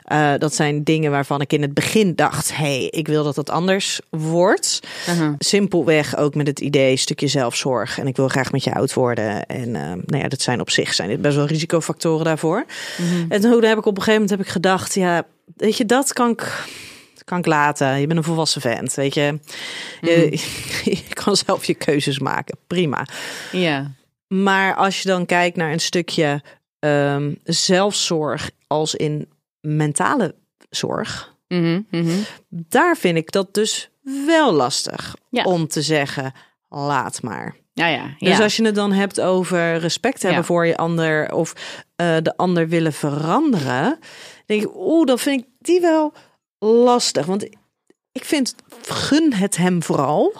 Eh, dat zijn dingen waarvan ik in het begin dacht: hey, ik wil dat het anders wordt. Uh-huh. Simpelweg ook met het idee stukje zelfzorg. En ik wil graag met je oud worden. En eh, nou ja, dat zijn op zich zijn dit best wel risicofactoren daarvoor. En toen heb ik op een gegeven moment heb ik gedacht, ja, weet je, dat kan ik, kan ik laten. Je bent een volwassen vent, weet je. Je, je kan zelf je keuzes maken, prima. Ja. Maar als je dan kijkt naar een stukje ehm, zelfzorg als in mentale zorg, Mhm, mhm. daar vind ik dat dus wel lastig Ja. om te zeggen, laat maar. Ja, ja. Dus ja. als je het dan hebt over respect hebben Ja. voor je ander of eh, de ander willen veranderen, denk ik, oeh, dan vind ik die wel lastig. Want ik vind, gun het hem vooral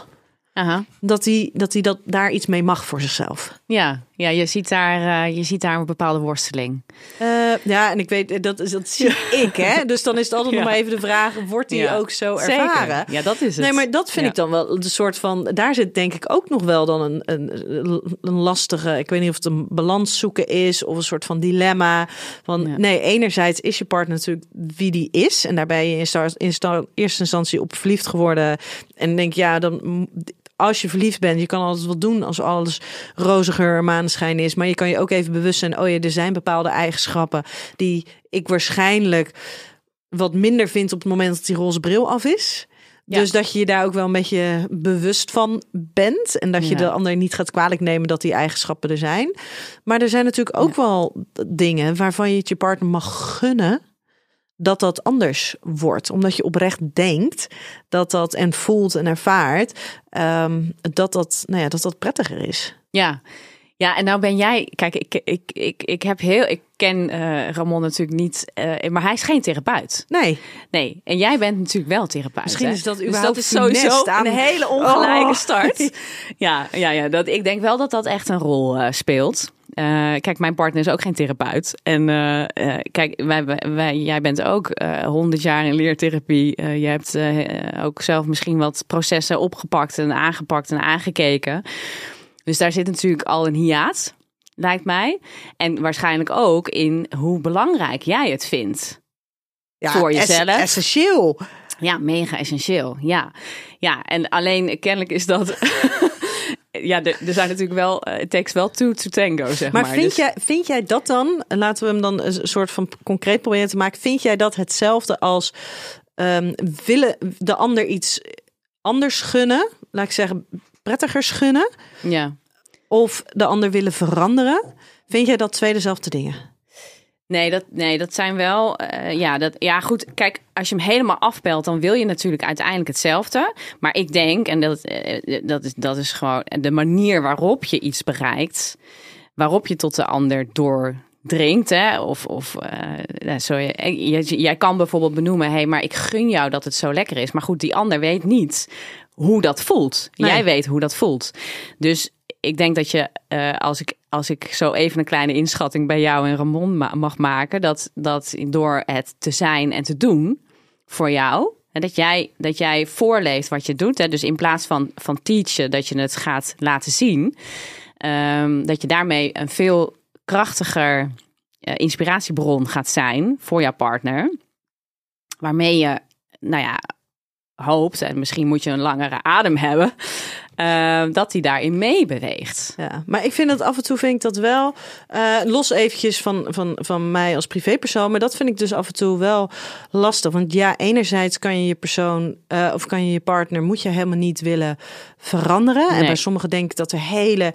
Aha. dat hij, dat, hij dat daar iets mee mag voor zichzelf. Ja, ja je, ziet daar, eh, je ziet daar een bepaalde worsteling. Eh, ja, en ik weet, dat, is- dat zie ik, hè. Dus dan is het altijd Ja. nog maar even de vraag, wordt hij Ja. ook zo Zeker. ervaren? Ja, dat is het. Nee, maar dat vind Ja. ik dan wel de soort van. Daar zit denk ik ook nog wel dan een, een, een lastige. Ik weet niet of het een balans zoeken is of een soort van dilemma. Van nee, enerzijds is je partner natuurlijk wie die is. En daar ben je in, eerste instantie op verliefd geworden. En denk ja, dan. Als je verliefd bent, je kan altijd wat doen als alles roziger maneschijn is. Maar je kan je ook even bewust zijn, oh ja, er zijn bepaalde eigenschappen die ik waarschijnlijk wat minder vind op het moment dat die roze bril af is. Ja. Dus dat je je daar ook wel een beetje bewust van bent. En dat je Ja. de ander niet gaat kwalijk nemen dat die eigenschappen er zijn. Maar er zijn natuurlijk ook wel dingen waarvan je het je partner mag gunnen dat dat anders wordt. Omdat je oprecht denkt dat dat en voelt en ervaart ehm, dat, dat, nou ja, dat dat prettiger is. Ja. Ja, en nou ben jij, kijk, ik, ik, ik, ik heb heel, ik ken eh, Ramon natuurlijk niet, eh, maar hij is geen therapeut. Nee, Nee, en jij bent natuurlijk wel therapeut. Misschien hè? is dat dus überhaupt dat is sowieso aan- een hele ongelijke Oh. start. Ja, ja, ja dat, ik denk wel dat dat echt een rol eh, speelt. Eh, kijk, mijn partner is ook geen therapeut. En eh, eh, kijk, wij, wij, jij bent ook honderd jaar in leertherapie. Je hebt ook zelf misschien wat processen opgepakt en aangepakt en aangekeken. Dus daar zit natuurlijk al een hiaat, lijkt mij. En waarschijnlijk ook in hoe belangrijk jij het vindt Ja, voor ess- jezelf. essentieel. Ja, mega essentieel. Ja, ja en alleen kennelijk is dat. Ja, er, er zijn natuurlijk wel. eh, it takes wel two to tango, zeg maar. Maar vind, Dus- jij, vind jij dat dan, en laten we hem dan een soort van concreet proberen te maken, vind jij dat hetzelfde als ehm, willen de ander iets anders gunnen, laat ik zeggen, prettiger gunnen, Ja. of de ander willen veranderen? Vind jij dat twee dezelfde dingen? Nee, dat, nee, dat zijn wel. eh, ja, dat, ja, goed. Kijk, als je hem helemaal afpelt, dan wil je natuurlijk uiteindelijk hetzelfde. Maar ik denk, en dat, eh, dat, is, dat is gewoon de manier waarop je iets bereikt, waarop je tot de ander doordringt. Hè? Of, of eh, zo, je- je- jij kan bijvoorbeeld benoemen: hé, hey, maar ik gun jou dat het zo lekker is. Maar goed, die ander weet niet hoe dat voelt. Nee. Jij weet hoe dat voelt. Dus ik denk dat je, eh, als, ik, als ik zo even een kleine inschatting bij jou en Ramon ma- mag maken, dat, dat door het te zijn en te doen voor jou, en dat jij, dat jij voorleeft wat je doet. Hè? Dus in plaats van, van teachen, dat je het gaat laten zien, ehm, dat je daarmee een veel krachtiger eh, inspiratiebron gaat zijn voor jouw partner. Waarmee je, nou ja, hoopt, en misschien moet je een langere adem hebben, eh, dat hij daarin meebeweegt. Ja, maar ik vind dat af en toe vind ik dat wel eh, los eventjes van, van, van mij als privépersoon, maar dat vind ik dus af en toe wel lastig. Want ja, enerzijds kan je je persoon eh, of kan je je partner moet je helemaal niet willen veranderen. En bij sommigen denk ik dat er hele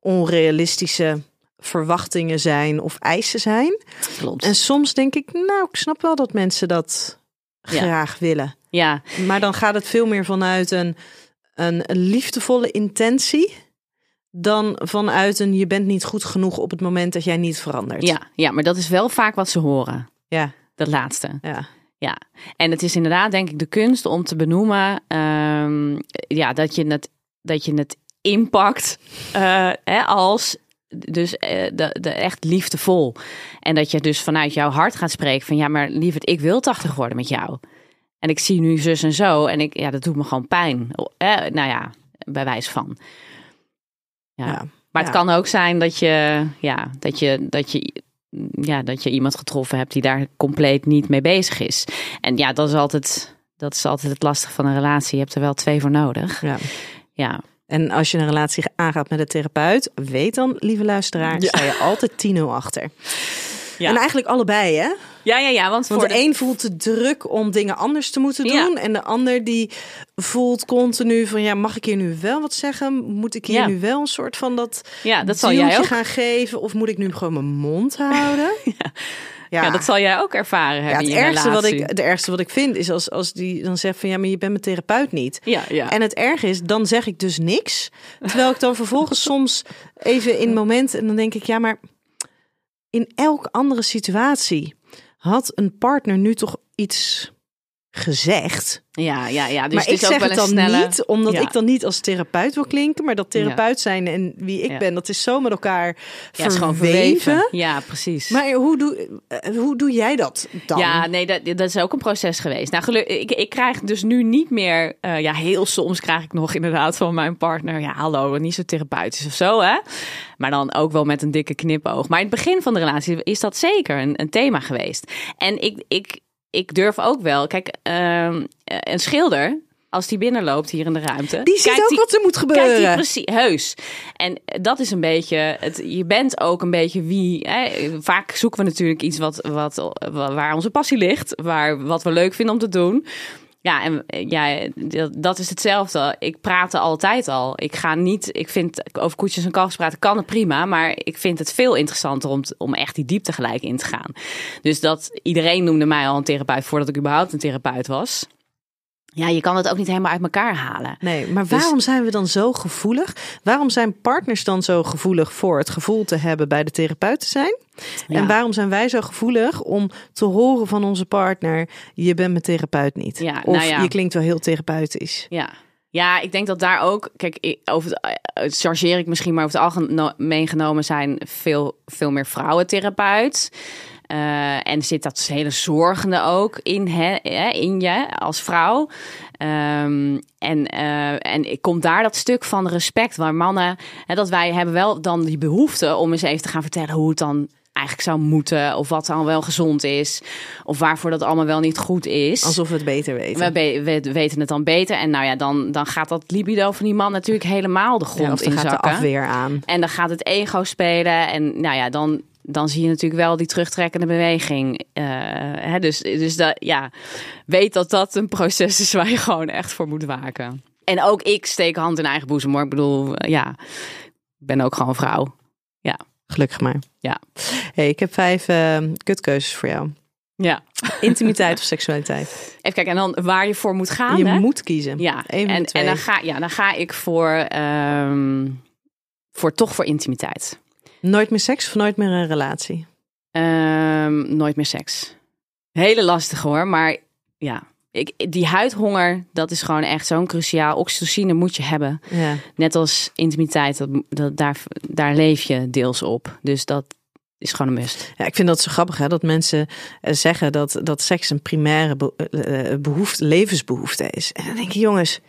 onrealistische verwachtingen zijn of eisen zijn. Klopt. En soms denk ik, nou, ik snap wel dat mensen dat Ja. graag willen. Ja, Maar dan gaat het veel meer vanuit een, een liefdevolle intentie. Dan vanuit een je bent niet goed genoeg op het moment dat jij niet verandert. ja, ja, maar dat is wel vaak wat ze horen. ja, Dat laatste. ja. Ja, en het is inderdaad denk ik de kunst om te benoemen ehm, ja, dat, je het, dat je het impact eh, hè, als dus eh, de, de echt liefdevol. En dat je dus vanuit jouw hart gaat spreken van ja, maar lieverd, ik wil 80 worden met jou. En ik zie nu zus en zo en ik, ja, dat doet me gewoon pijn. Eh, nou ja, bij wijze van. Ja. Ja. Maar het Ja. kan ook zijn dat je, ja, dat je, dat je, ja, dat je iemand getroffen hebt die daar compleet niet mee bezig is. En ja, dat is altijd, dat is altijd het lastige van een relatie. Je hebt er wel twee voor nodig. ja. Ja, En als je een relatie aangaat met een therapeut, weet dan, lieve luisteraar, Ja. sta je altijd 10-0 achter. Ja. En eigenlijk allebei, hè? ja, ja, ja want, Want voor de de, een voelt te druk om dingen anders te moeten Ja. doen. En de ander die voelt continu van, ja, mag ik hier nu wel wat zeggen? Moet ik hier Ja. nu wel een soort van dat ja, dat zal jij ook. gaan geven? Of moet ik nu gewoon mijn mond houden? ja. Ja. dat zal jij ook ervaren Ja, hebben het in je ergste wat ik, het ergste wat ik vind is als, als die dan zegt van ja, maar je bent mijn therapeut niet. Ja, ja. En het erg is, dan zeg ik dus niks. Terwijl ik dan vervolgens soms even in moment en dan denk ik ja, maar in elke andere situatie had een partner nu toch iets gezegd. ja, ja, ja. Dus maar het ik is ook zeg wel het dan snelle... niet, omdat Ja. ik dan niet als therapeut wil klinken, maar dat therapeut zijn en wie ik Ja. ben, dat is zo met elkaar Ja, het is gewoon verweven. verweven. Ja, precies. Maar hoe doe, eh, hoe doe jij dat dan? Ja, nee, dat, dat is ook een proces geweest. Nou, geluk, ik, ik krijg dus nu niet meer... eh, ja, heel soms krijg ik nog inderdaad van mijn partner... Ja, hallo, niet zo therapeutisch of zo, hè? Maar dan ook wel met een dikke knipoog. Maar in het begin van de relatie is dat zeker een, een thema geweest. En ik, ik, ik durf ook wel... Kijk, ehm, een schilder... Als die binnenloopt hier in de ruimte. Die ziet ook die- wat er moet gebeuren. Kijk, die precies, heus. En dat is een beetje, het, je bent ook een beetje wie. Hè, vaak zoeken we natuurlijk iets wat, wat, waar onze passie ligt, waar, wat we leuk vinden om te doen. Ja, en ja, dat- is hetzelfde. Ik praat er altijd al. Ik ga niet, ik vind over koetjes en kalfjes praten kan het prima, maar ik vind het veel interessanter om, om echt die diepte gelijk in te gaan. Dus dat iedereen noemde mij al een therapeut voordat ik überhaupt een therapeut was. Ja, je kan het ook niet helemaal uit elkaar halen. Nee, maar Dus- waarom zijn we dan zo gevoelig? Waarom zijn partners dan zo gevoelig voor het gevoel te hebben bij de therapeut te zijn? Ja. En waarom zijn wij zo gevoelig om te horen van onze partner: je bent mijn therapeut niet? Ja, of nou ja. je klinkt wel heel therapeutisch. Ja. Ja, ik denk dat daar ook, kijk, ik- over het, eh, het chargeer ik misschien, maar over het algemeen genomen zijn veel, veel meer vrouwentherapeut. Eh, en zit dat hele zorgende ook in, hè, in je als vrouw. Ehm, en, eh, en komt daar dat stuk van respect waar mannen, hè, dat wij hebben wel dan die behoefte om eens even te gaan vertellen hoe het dan eigenlijk zou moeten. Of wat dan wel gezond is. Of waarvoor dat allemaal wel niet goed is. Alsof we het beter weten. we, be- we weten het dan beter. En nou ja, dan, dan gaat dat libido van die man natuurlijk helemaal de Ja, grond of dan in gaat de zakken. afweer aan. En dan gaat het ego spelen. En nou ja, dan, dan zie je natuurlijk wel die terugtrekkende beweging. Eh, hè, dus dus dat, ja, weet dat dat een proces is waar je gewoon echt voor moet waken. En ook ik steek hand in eigen boezem. hoor. Ik bedoel, eh, ja, ik ben ook gewoon vrouw. Gelukkig maar. Ja. Hey, ik heb vijf eh, kutkeuzes voor jou. Ja. Intimiteit of seksualiteit? Even kijken, en dan waar je voor moet gaan. je hè? moet kiezen. Ja, Eén en, en dan, ga, ja, dan ga ik voor, ehm, voor toch voor intimiteit. Nooit meer seks of nooit meer een relatie? Ehm, nooit meer seks. Hele lastig hoor, maar ja. Ik, die huidhonger, dat is gewoon echt zo'n cruciaal. Oxytocine moet je hebben. Ja. Net als intimiteit, dat, dat, daar, daar leef je deels op. Dus dat is gewoon een must. ja, ik vind dat zo grappig hè, dat mensen eh, zeggen dat, dat seks een primaire eh, eh, behoefte, levensbehoefte is. En dan denk je, jongens,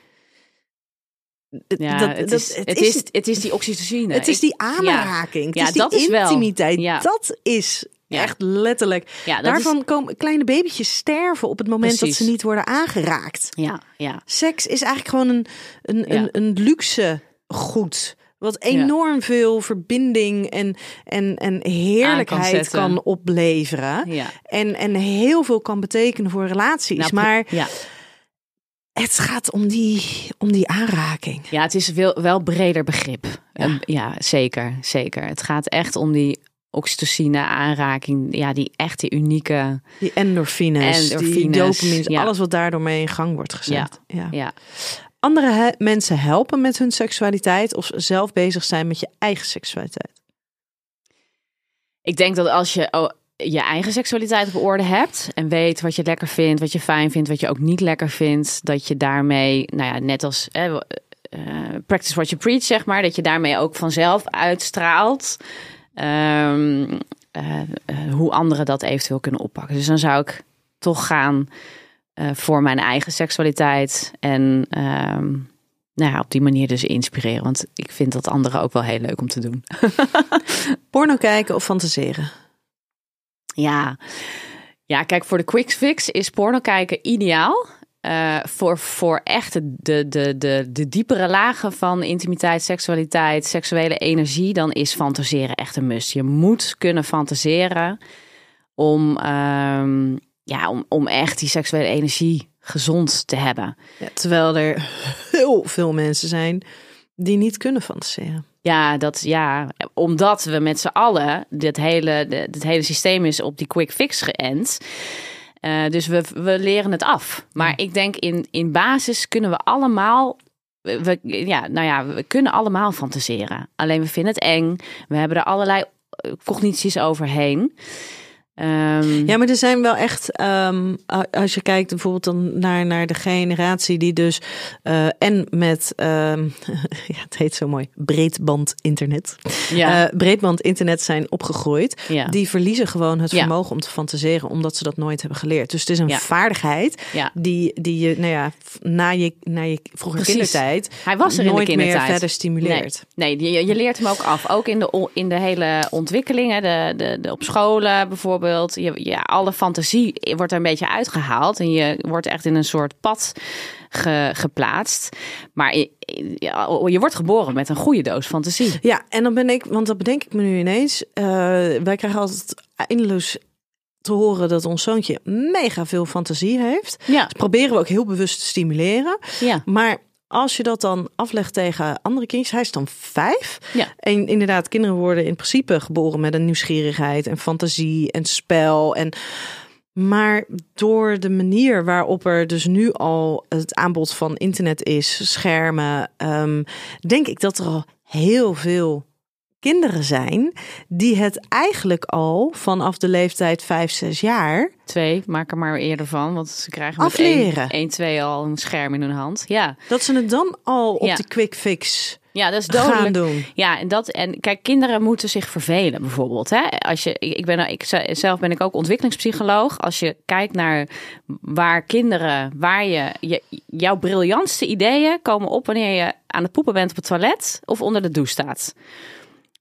Ja, dat, het, dat- is, het, is, het is die oxytocine. het is die aanraking. Het Ja, die dat is wel. intimiteit. Ja. Dat is Ja. echt letterlijk. ja, Daarvan is, komen kleine babytjes sterven op het moment dat ze niet worden aangeraakt. ja, ja, Seks is eigenlijk gewoon een, een, een, een luxe goed. Wat enorm veel verbinding en, en, en heerlijkheid kan, opleveren. ja. En, en heel veel kan betekenen voor relaties. Nou, maar ja. Het gaat om die, om die aanraking. Ja, het is wel, wel breder begrip. Ja. Ja. ja, zeker, zeker. Het gaat echt om die oxytocine aanraking. Ja, die echte unieke. Die endorfines, die ja. alles wat daardoor mee in gang wordt gezet. Ja. Ja, Andere he- mensen helpen met hun seksualiteit of zelf bezig zijn met je eigen seksualiteit. ik denk dat als je je eigen seksualiteit op orde hebt en weet wat je lekker vindt, wat je fijn vindt, wat je ook niet lekker vindt, dat je daarmee, nou ja, net als eh, practice what you preach, zeg maar, dat je daarmee ook vanzelf uitstraalt. ehm, eh, eh, hoe anderen dat eventueel kunnen oppakken. Dus dan zou ik toch gaan voor mijn eigen seksualiteit en ehm, nou ja, op die manier dus inspireren. Want ik vind dat anderen ook wel heel leuk om te doen. Porno kijken of fantaseren? Ja. ja, kijk, voor de quick fix is porno kijken ideaal. Eh, voor, voor echt de, de, de, de, diepere lagen van intimiteit, seksualiteit, seksuele energie, dan is fantaseren echt een must. Je moet kunnen fantaseren om, ehm, ja, om, om echt die seksuele energie gezond te hebben. Terwijl er heel veel mensen zijn die niet kunnen fantaseren. Ja, dat, ja, omdat we met z'n allen, dit hele, dit hele systeem is op die quick fix geënt. Eh, dus we, we leren het af. Maar ik denk in, in basis kunnen we allemaal, we, ja, nou ja, we kunnen allemaal fantaseren. Alleen we vinden het eng. We hebben er allerlei eh, cognities overheen. Ehm, Ja, maar er zijn wel echt, ehm, als je kijkt bijvoorbeeld dan naar, naar de generatie die dus eh, en met, ehm, ja, het heet zo mooi, breedband internet, ja, Eh, breedband internet zijn opgegroeid, ja, die verliezen gewoon het Ja. vermogen om te fantaseren, omdat ze dat nooit hebben geleerd. Dus het is een Ja. vaardigheid die, die je, nou ja, na je, na je vroege Precies. kindertijd Hij was er in de nooit meer kindertijd. verder stimuleert. Nee, je, je leert hem ook af. Ook in de, in de hele ontwikkeling, hè, de, de, de, op scholen bijvoorbeeld. Je, ja, alle fantasie wordt er een beetje uitgehaald. En je wordt echt in een soort pad ge- geplaatst. Maar je, wordt geboren met een goede doos fantasie. Ja, en dan ben ik, want dat bedenk ik me nu ineens. eh, wij krijgen altijd eindeloos te horen dat ons zoontje mega veel fantasie heeft. Ja, proberen we ook heel bewust te stimuleren. ja, Maar als je dat dan aflegt tegen andere kindjes, hij is dan vijf. Ja. En inderdaad, kinderen worden in principe geboren met een nieuwsgierigheid en fantasie en spel. En, maar door de manier waarop er dus nu al het aanbod van internet is, schermen, ehm, denk ik dat er al heel veel kinderen zijn die het eigenlijk al vanaf de leeftijd 5, 6 jaar twee, maak er maar eerder van. Want ze krijgen met Afleren. 1, 2 al een scherm in hun hand. Ja, dat ze het dan al op Ja. die quick fix ja dat is gaan dodelijk. doen. Ja, en dat en kijk, kinderen moeten zich vervelen bijvoorbeeld. Hè? Als je, ik ben, ik zelf ben ik ook ontwikkelingspsycholoog. Als je kijkt naar waar kinderen, waar je, je jouw briljantste ideeën komen op wanneer je aan het poepen bent op het toilet of onder de douche staat.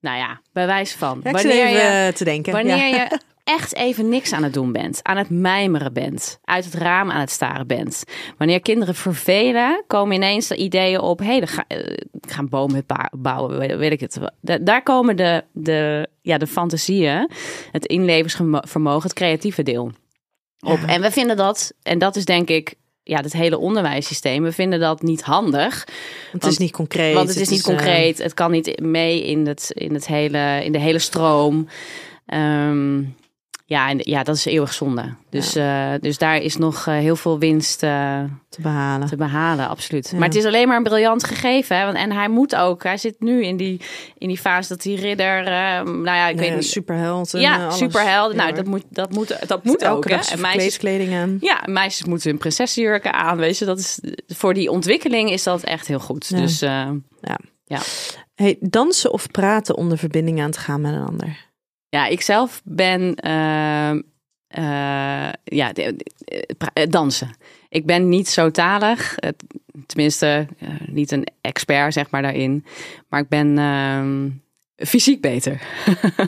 Nou ja, bewijs van. Ja, zit wanneer je, eh, te denken. wanneer Ja. je echt even niks aan het doen bent, aan het mijmeren bent, uit het raam aan het staren bent. Wanneer kinderen vervelen, komen ineens de ideeën op: hé, hey, dan ga, eh, ik ga een boomhut ba- bouwen, weet, ik het. Da- daar komen de, de, ja, de fantasieën, het inlevensvermogen, het creatieve deel op. En we vinden dat, en dat is denk ik. Ja, het hele onderwijssysteem. We vinden dat niet handig. Het Want- is niet concreet. Want het is niet eh, concreet. Het kan niet mee in, het, in, het hele, in de hele stroom. Ehm, ja, en, ja, dat is eeuwig zonde. Dus, eh, dus daar is nog eh, heel veel winst eh, te behalen. te behalen, absoluut. Ja. Maar het is alleen maar een briljant gegeven. Hè? Want, en hij moet ook. Hij zit nu in die, in die fase dat die ridder... eh, nou ja, ik Nee, weet niet. superheld. en, Ja, alles. Ja, Nou, dat moet, dat moet, dat moet ook. Hè? En meisjes, aan. ja, meisjes moeten hun prinsessenjurken aan. Weet je, dat is, voor die ontwikkeling is dat echt heel goed. Ja. Dus eh, Hey, dansen of praten om de verbinding aan te gaan met een ander? Ja, ik zelf ben ehm, eh, ja, pra- eh, dansen. Ik ben niet zo talig, eh, tenminste eh, niet een expert zeg maar daarin, maar ik ben ehm, fysiek beter.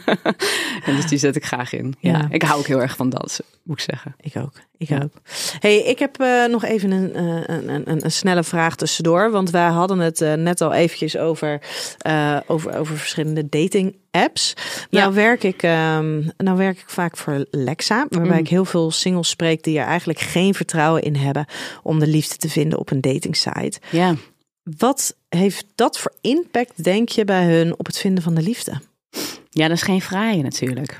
en dus die zet ik graag in. Ja. Ja. ik hou ook heel erg van dansen, moet ik zeggen. Ik ook. Ik Ja. ook. Hey, ik heb eh, nog even een, eh, een, een, een, een snelle vraag tussendoor. Want wij hadden het eh, net al eventjes over, over, over verschillende dating apps. Ja. Nou, werk ik, ehm, nou werk ik vaak voor Lexa. Waarbij Mm. ik heel veel singles spreek die er eigenlijk geen vertrouwen in hebben om de liefde te vinden op een datingsite. Ja. Wat heeft dat voor impact, denk je, bij hun op het vinden van de liefde? Ja, dat is geen fraaie natuurlijk.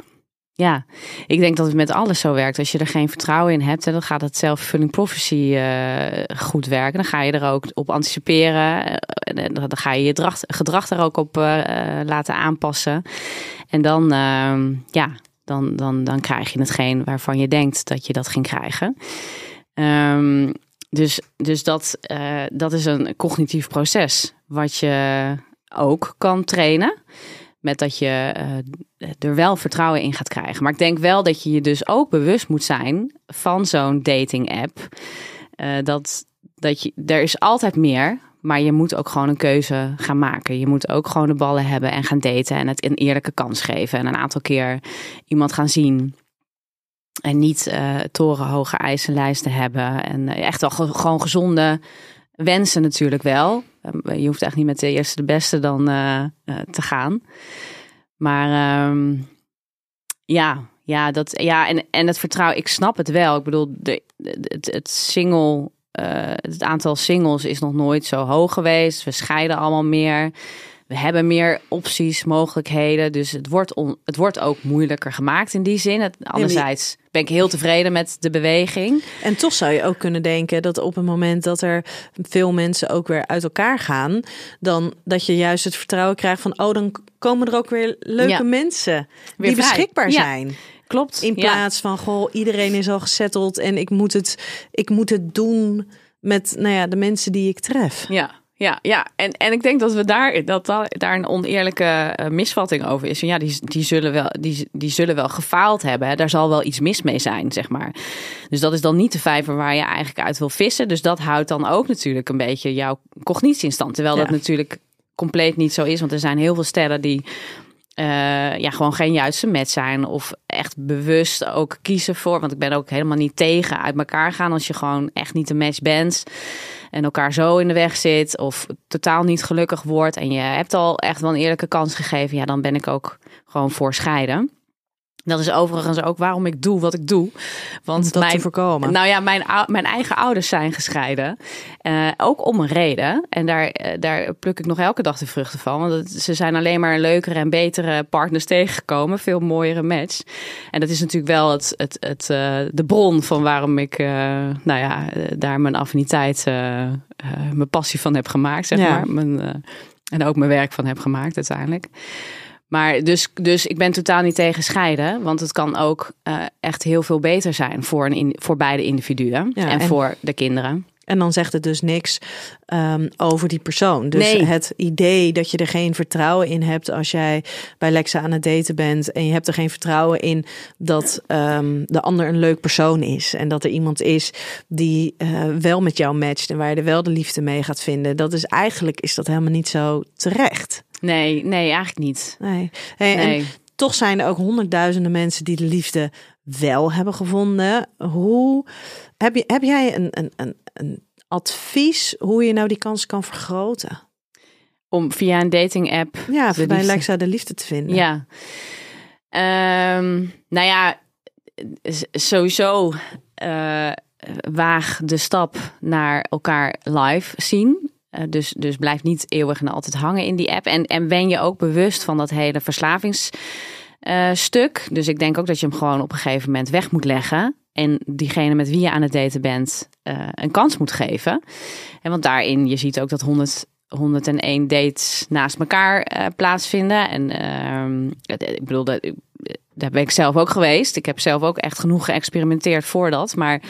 Ja, ik denk dat het met alles zo werkt. Als je er geen vertrouwen in hebt, dan gaat het self-fulfilling prophecy eh, goed werken. Dan ga je er ook op anticiperen. eh, En dan ga je je gedrag, er ook op eh, eh, laten aanpassen. En dan, ehm, ja, dan, dan, dan krijg je hetgeen waarvan je denkt dat je dat ging krijgen. Ehm, dus dus dat, eh, dat is een cognitief proces wat je ook kan trainen. Met dat je eh, er wel vertrouwen in gaat krijgen. Maar ik denk wel dat je je dus ook bewust moet zijn van zo'n dating app. Eh, dat, dat je, er is altijd meer, maar je moet ook gewoon een keuze gaan maken. Je moet ook gewoon de ballen hebben en gaan daten en het een eerlijke kans geven. En een aantal keer iemand gaan zien. En niet eh torenhoge eisenlijsten hebben. En eh, echt wel ge- gewoon gezonde wensen natuurlijk wel. Eh, Je hoeft echt niet met de eerste de beste dan eh, te gaan. Maar ehm, ja, ja, dat, ja en, en het vertrouwen, ik snap het wel. Ik bedoel, de, het, het single, het aantal singles is nog nooit zo hoog geweest. We scheiden allemaal meer. We hebben meer opties, mogelijkheden. Dus het wordt, on, het wordt ook moeilijker gemaakt in die zin. Anderzijds ben ik heel tevreden met de beweging. En toch zou je ook kunnen denken dat op het moment dat er veel mensen ook weer uit elkaar gaan, dan dat je juist het vertrouwen krijgt van, oh, dan komen er ook weer leuke Ja. mensen Weer die vrij. beschikbaar Ja. zijn. Klopt. In Ja. plaats van, goh, iedereen is al gesetteld en ik moet het, ik moet het doen met, nou ja, de mensen die ik tref. Ja, ja, ja. En, en ik denk dat we daar, dat da- daar een oneerlijke eh, misvatting over is. Ja, die, die, zullen wel, die, die zullen wel gefaald hebben. Hè. Daar zal wel iets mis mee zijn, zeg maar. Dus dat is dan niet de vijver waar je eigenlijk uit wil vissen. Dus dat houdt dan ook natuurlijk een beetje jouw cognitie in stand. Terwijl dat natuurlijk compleet niet zo is. Want er zijn heel veel sterren die eh, ja, gewoon geen juiste match zijn. Of echt bewust ook kiezen voor. Want ik ben ook helemaal niet tegen uit elkaar gaan. Als je gewoon echt niet een match bent. En elkaar zo in de weg zit. Of totaal niet gelukkig wordt. En je hebt al echt wel een eerlijke kans gegeven. Ja, dan ben ik ook gewoon voor scheiden. Dat is overigens ook waarom ik doe wat ik doe. Want dat mijn, te voorkomen. nou ja, mijn, mijn eigen ouders zijn gescheiden. Eh, ook om een reden. En daar, eh, daar pluk ik nog elke dag de vruchten van. Want ze zijn alleen maar leukere en betere partners tegengekomen. Veel mooiere match. En dat is natuurlijk wel het, het, het, eh, de bron van waarom ik nou ja, daar mijn affiniteit, mijn passie van heb gemaakt. Zeg Ja. maar. Mijn, en ook mijn werk van heb gemaakt uiteindelijk. Maar dus, dus ik ben totaal niet tegen scheiden. Want het kan ook eh, echt heel veel beter zijn voor, een in, voor beide individuen. Ja, en, en- voor de kinderen. En dan zegt het dus niks ehm, over die persoon. Dus Nee. het idee dat je er geen vertrouwen in hebt als jij bij Lexa aan het daten bent en je hebt er geen vertrouwen in dat ehm, de ander een leuk persoon is en dat er iemand is die eh, wel met jou matcht en waar je er wel de liefde mee gaat vinden. Dat is eigenlijk is dat helemaal niet zo terecht. Nee, nee, eigenlijk niet. Nee. Hey, Nee. En toch zijn er ook honderdduizenden mensen die de liefde wel hebben gevonden. Hoe heb, je, heb jij een, een, een, een advies hoe je nou die kans kan vergroten? Om via een dating app. Ja, de bij Lexa de liefde te vinden. Ja. Ehm, nou ja, sowieso eh, waag de stap naar elkaar live zien. Eh, dus, dus blijf niet eeuwig en altijd hangen in die app. En, en ben je ook bewust van dat hele verslavingsstuk. dus ik denk ook dat je hem gewoon op een gegeven moment weg moet leggen. En diegene met wie je aan het daten bent eh, een kans moet geven. En want daarin, je ziet ook dat 100, 101 dates naast elkaar eh, plaatsvinden. En ehm, ik bedoel, daar ben ik zelf ook geweest. Ik heb zelf ook echt genoeg geëxperimenteerd voor dat. Maar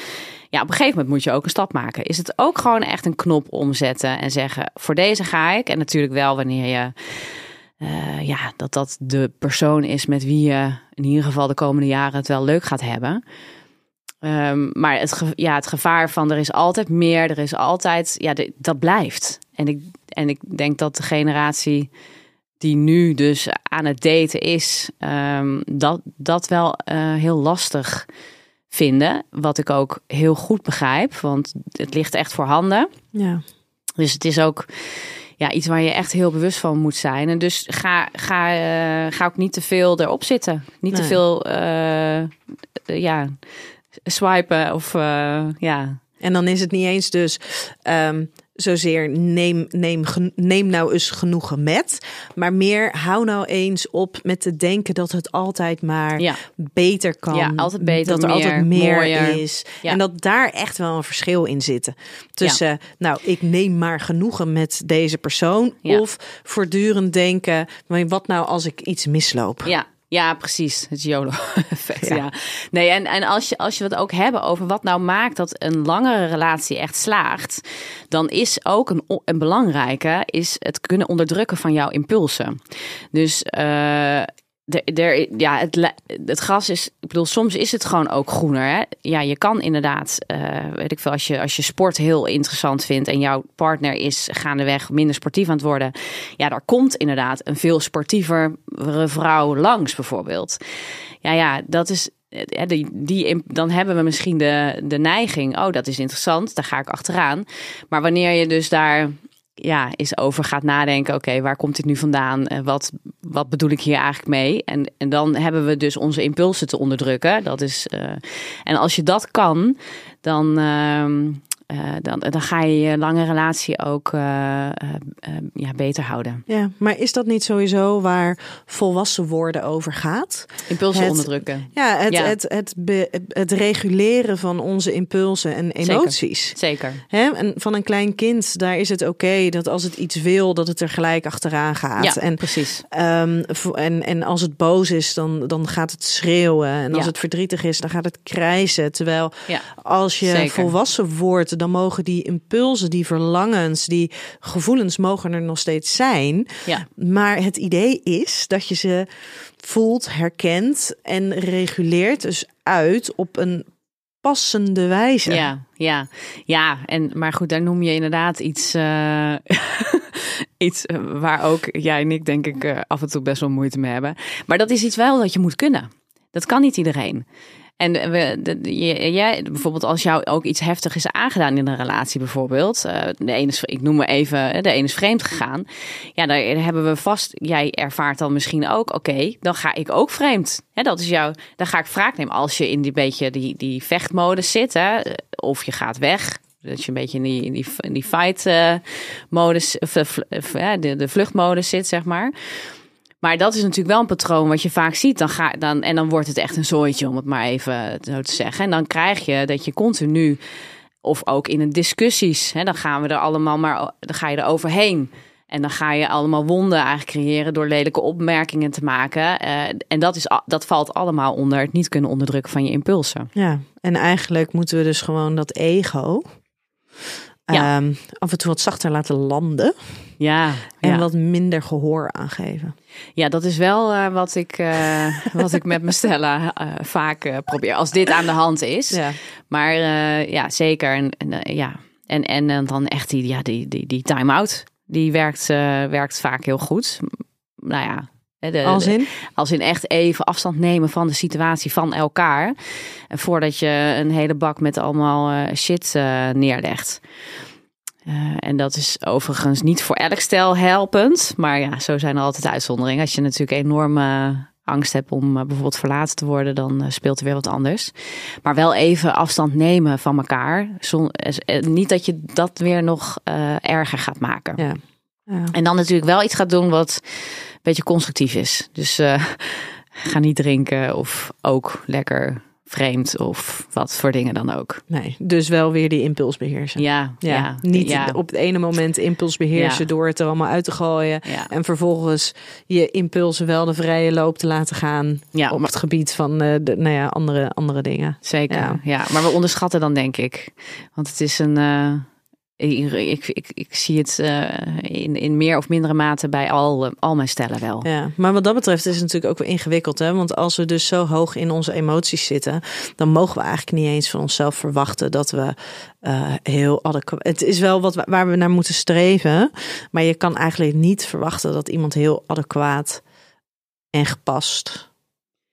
ja, op een gegeven moment moet je ook een stap maken. Is het ook gewoon echt een knop omzetten en zeggen: voor deze ga ik. En natuurlijk wel wanneer je. eh, ja, dat dat de persoon is met wie je in ieder geval de komende jaren het wel leuk gaat hebben. Ehm, maar het, ja, het gevaar van er is altijd meer, er is altijd, ja, dat blijft. En ik, en ik denk dat de generatie die nu dus aan het daten is, ehm, dat, dat wel eh, heel lastig vinden. Wat ik ook heel goed begrijp, want het ligt echt voor handen. Ja. Dus het is ook ja, iets waar je echt heel bewust van moet zijn. En dus ga, ga, eh, ga ook niet te veel erop zitten. Niet te veel eh, ja, swipen of eh, ja. En dan is het niet eens dus ehm, zozeer neem, neem, neem nou eens genoegen met. Maar meer hou nou eens op met te denken dat het altijd maar Ja. beter kan. Ja, altijd beter, Dat er meer, altijd meer mooier. is. Ja. En dat daar echt wel een verschil in zit. Tussen, nou, ik neem maar genoegen met deze persoon. Of voortdurend denken, wat nou als ik iets misloop? Ja, ja, precies. Het YOLO-effect, Ja. ja. Nee, en, en als, je, als je het ook hebben over wat nou maakt dat een langere relatie echt slaagt, dan is ook een, een belangrijke is het kunnen onderdrukken van jouw impulsen. Dus eh, er, ja, het, het gras is, ik bedoel, soms is het gewoon ook groener. Hè? Ja, je kan inderdaad, eh, weet ik veel, als je, als je sport heel interessant vindt en jouw partner is gaandeweg minder sportief aan het worden, ja, daar komt inderdaad een veel sportievere vrouw langs, bijvoorbeeld. Ja, ja, dat is. eh, Die, die, dan hebben we misschien de, de neiging, oh, dat is interessant, daar ga ik achteraan. Maar wanneer je dus daar ja, eens over gaat nadenken, oké, waar komt dit nu vandaan? Eh, Wat, wat bedoel ik hier eigenlijk mee? En, en dan hebben we dus onze impulsen te onderdrukken. Dat is, eh, en als je dat kan, dan, ehm, eh, dan, dan ga je je lange relatie ook eh, eh, ja, beter houden. Ja, maar is dat niet sowieso waar volwassen worden over gaat? Impulsen Het- onderdrukken. Ja, het, Ja. Het, het, be- het reguleren van onze impulsen en emoties. Zeker. Hè? En van een klein kind, daar is het oké dat als het iets wil, dat het er gelijk achteraan gaat. Ja, En, precies. ehm, en, en als het boos is, dan, dan gaat het schreeuwen. En als Ja. het verdrietig is, dan gaat het krijsen. Terwijl Ja. als je Zeker. volwassen wordt, dan mogen die impulsen, die verlangens, die gevoelens mogen er nog steeds zijn. Ja. Maar het idee is dat je ze voelt, herkent en reguleert dus uit op een passende wijze. Ja, ja, ja. En, maar goed, daar noem je inderdaad iets, eh, iets eh, waar ook jij en ik denk ik eh, af en toe best wel moeite mee hebben. Maar dat is iets wel dat je moet kunnen. Dat kan niet iedereen. En we, jij, bijvoorbeeld als jou ook iets heftig is aangedaan in een relatie bijvoorbeeld. eh, de ene is, ik noem maar even, eh, de ene is vreemd gegaan. Ja, daar hebben we vast, jij ervaart dan misschien ook, oké, dan ga ik ook vreemd. Hè, dat is jouw, dan ga ik wraak nemen als je in die beetje die, die vechtmodus zit. Hè, of je gaat weg. Dat je een beetje in die, in die, in die fight eh, modus, de, de vluchtmodus zit, zeg maar. Maar dat is natuurlijk wel een patroon wat je vaak ziet. Dan ga, dan, en dan wordt het echt een zooitje, om het maar even zo te zeggen. En dan krijg je dat je continu, of ook in een discussies, hè, dan gaan we er allemaal maar, dan ga je er overheen. En dan ga je allemaal wonden eigenlijk creëren door lelijke opmerkingen te maken. Eh, en dat, is, dat valt allemaal onder het niet kunnen onderdrukken van je impulsen. Ja, en eigenlijk moeten we dus gewoon dat ego Ja. ehm, af en toe wat zachter laten landen Ja, en ja. wat minder gehoor aangeven. ja dat is wel eh, wat, ik, eh, wat ik met mijn Stella eh, vaak probeer. Als dit aan de hand is. Ja. Maar ja, zeker. En, en, ja. en, en dan echt die, ja, die, die, die time-out. Die werkt, werkt vaak heel goed. nou ja. De- Als in? als in echt even afstand nemen van de situatie van elkaar. Voordat je een hele bak met allemaal eh, shit eh, neerlegt. Eh, en dat is overigens niet voor elk stel helpend. Maar ja, zo zijn er altijd uitzonderingen. Als je natuurlijk enorme angst hebt om bijvoorbeeld verlaten te worden, dan speelt er weer wat anders. Maar wel even afstand nemen van elkaar. Zon, niet dat je dat weer nog erger gaat maken. Ja. Ja. En dan natuurlijk wel iets gaat doen wat een beetje constructief is. Dus eh, ga niet drinken of ook lekker vreemd of wat voor dingen dan ook. Nee, dus wel weer die impuls beheersen. Ja, Ja, ja, niet ja, op het ene moment impuls beheersen Ja. door het er allemaal uit te gooien. En vervolgens je impulsen wel de vrije loop te laten gaan Ja, op het gebied van eh, de, nou ja, andere, andere dingen. Zeker, Ja. ja. Maar we onderschatten dan denk ik. Want het is een... eh, ik, ik, ik, zie het eh, in, in meer of mindere mate bij al, eh, al mijn stellen wel. Ja, maar wat dat betreft is het natuurlijk ook weer ingewikkeld. Hè? Want als we dus zo hoog in onze emoties zitten, dan mogen we eigenlijk niet eens van onszelf verwachten dat we eh, heel adequaat. Het is wel wat waar we naar moeten streven. Maar je kan eigenlijk niet verwachten dat iemand heel adequaat en gepast,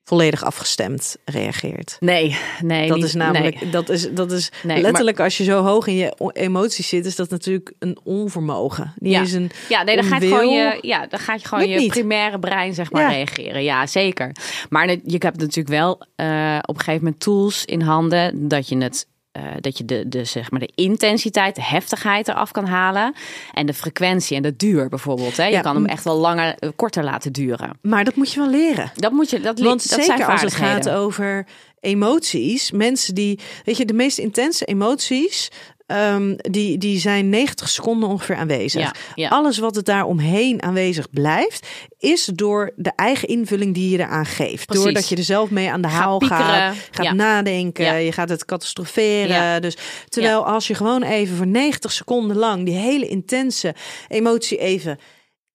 volledig afgestemd reageert. Nee, nee. Dat niet- is namelijk, nee. dat is, dat is Nee, letterlijk als je zo hoog in je emoties zit, is dat natuurlijk een onvermogen. Niet Ja. eens een, Ja, nee, dan gaat onwil. gewoon je, ja, dan gaat je gewoon Lukt je niet. primaire brein zeg maar Ja. reageren. Ja, zeker. Maar je hebt natuurlijk wel eh, op een gegeven moment tools in handen dat je het eh, dat je de, de, zeg maar de intensiteit, de heftigheid eraf kan halen. En de frequentie en de duur bijvoorbeeld. Hè? Je Ja. kan hem echt wel langer, eh, korter laten duren. maar dat moet je wel leren. Dat moet je, dat, Want dat zijn zeker als het gaat over emoties, mensen die, weet je, de meest intense emoties, ehm, die, die zijn 90 seconden ongeveer aanwezig. Ja, ja. Alles wat het daar omheen aanwezig blijft, is door de eigen invulling die je eraan geeft. Precies. Doordat je er zelf mee aan de Gaat haal piekeren. gaat, gaat Ja. nadenken, je gaat het catastroferen. Dus terwijl als je gewoon even voor 90 seconden lang die hele intense emotie even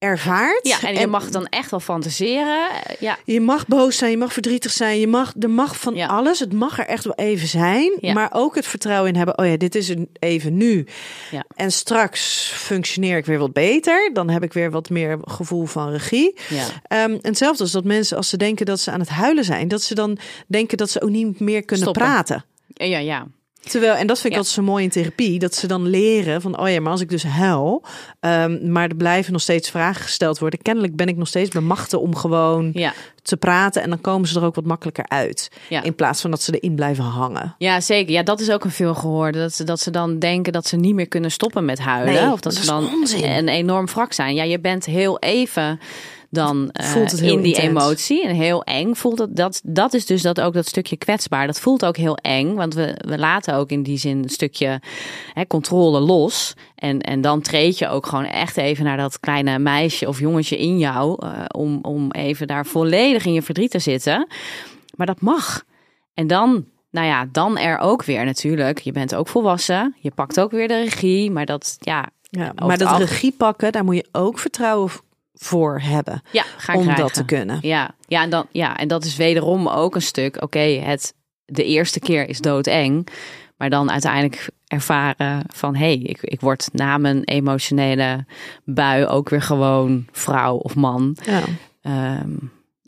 ervaart. Ja, en je mag dan echt wel fantaseren. Eh, Ja, Je mag boos zijn, je mag verdrietig zijn, je mag, er mag van Ja. alles. Het mag er echt wel even zijn, Ja. maar ook het vertrouwen in hebben. Oh ja, dit is een even nu. Ja. En straks functioneer ik weer wat beter. Dan heb ik weer wat meer gevoel van regie. ja. Ehm, en hetzelfde als dat mensen, als ze denken dat ze aan het huilen zijn, dat ze dan denken dat ze ook niet meer kunnen Stoppen. praten. ja, ja. Terwijl, en dat vind ik Ja. altijd zo mooi in therapie, dat ze dan leren van, oh ja, maar als ik dus huil, ehm, maar er blijven nog steeds vragen gesteld worden. Kennelijk ben ik nog steeds bemachtigd om gewoon ja. te praten en dan komen ze er ook wat makkelijker uit. Ja. In plaats van dat ze erin blijven hangen. Ja, zeker. Ja, dat is ook een veel gehoorde. Dat ze, dat ze dan denken dat ze niet meer kunnen stoppen met huilen. Nee, of dat, dat ze dan onzin. een enorm wrak zijn. Ja, je bent heel even dan Voelt het heel in die emotie. En heel eng voelt het. Dat, dat is dus dat ook dat stukje kwetsbaar. Dat voelt ook heel eng. Want we, we laten ook in die zin een stukje hè, controle los. En, en dan treed je ook gewoon echt even naar dat kleine meisje of jongetje in jou. eh, om, om even daar volledig in je verdriet te zitten. Maar dat mag. En dan, nou ja, dan er ook weer natuurlijk. Je bent ook volwassen. Je pakt ook weer de regie. Maar dat, ja, Ja, maar dat regie pakken, daar moet je ook vertrouwen voor hebben. ja ga om krijgen. dat te kunnen. Ja, ja, en dan, ja, en dat is wederom ook een stuk. Oké, het de eerste keer is doodeng. Maar dan uiteindelijk ervaren van... hé, hey, ik, ik word na mijn emotionele bui ook weer gewoon vrouw of man. Ja. Ehm,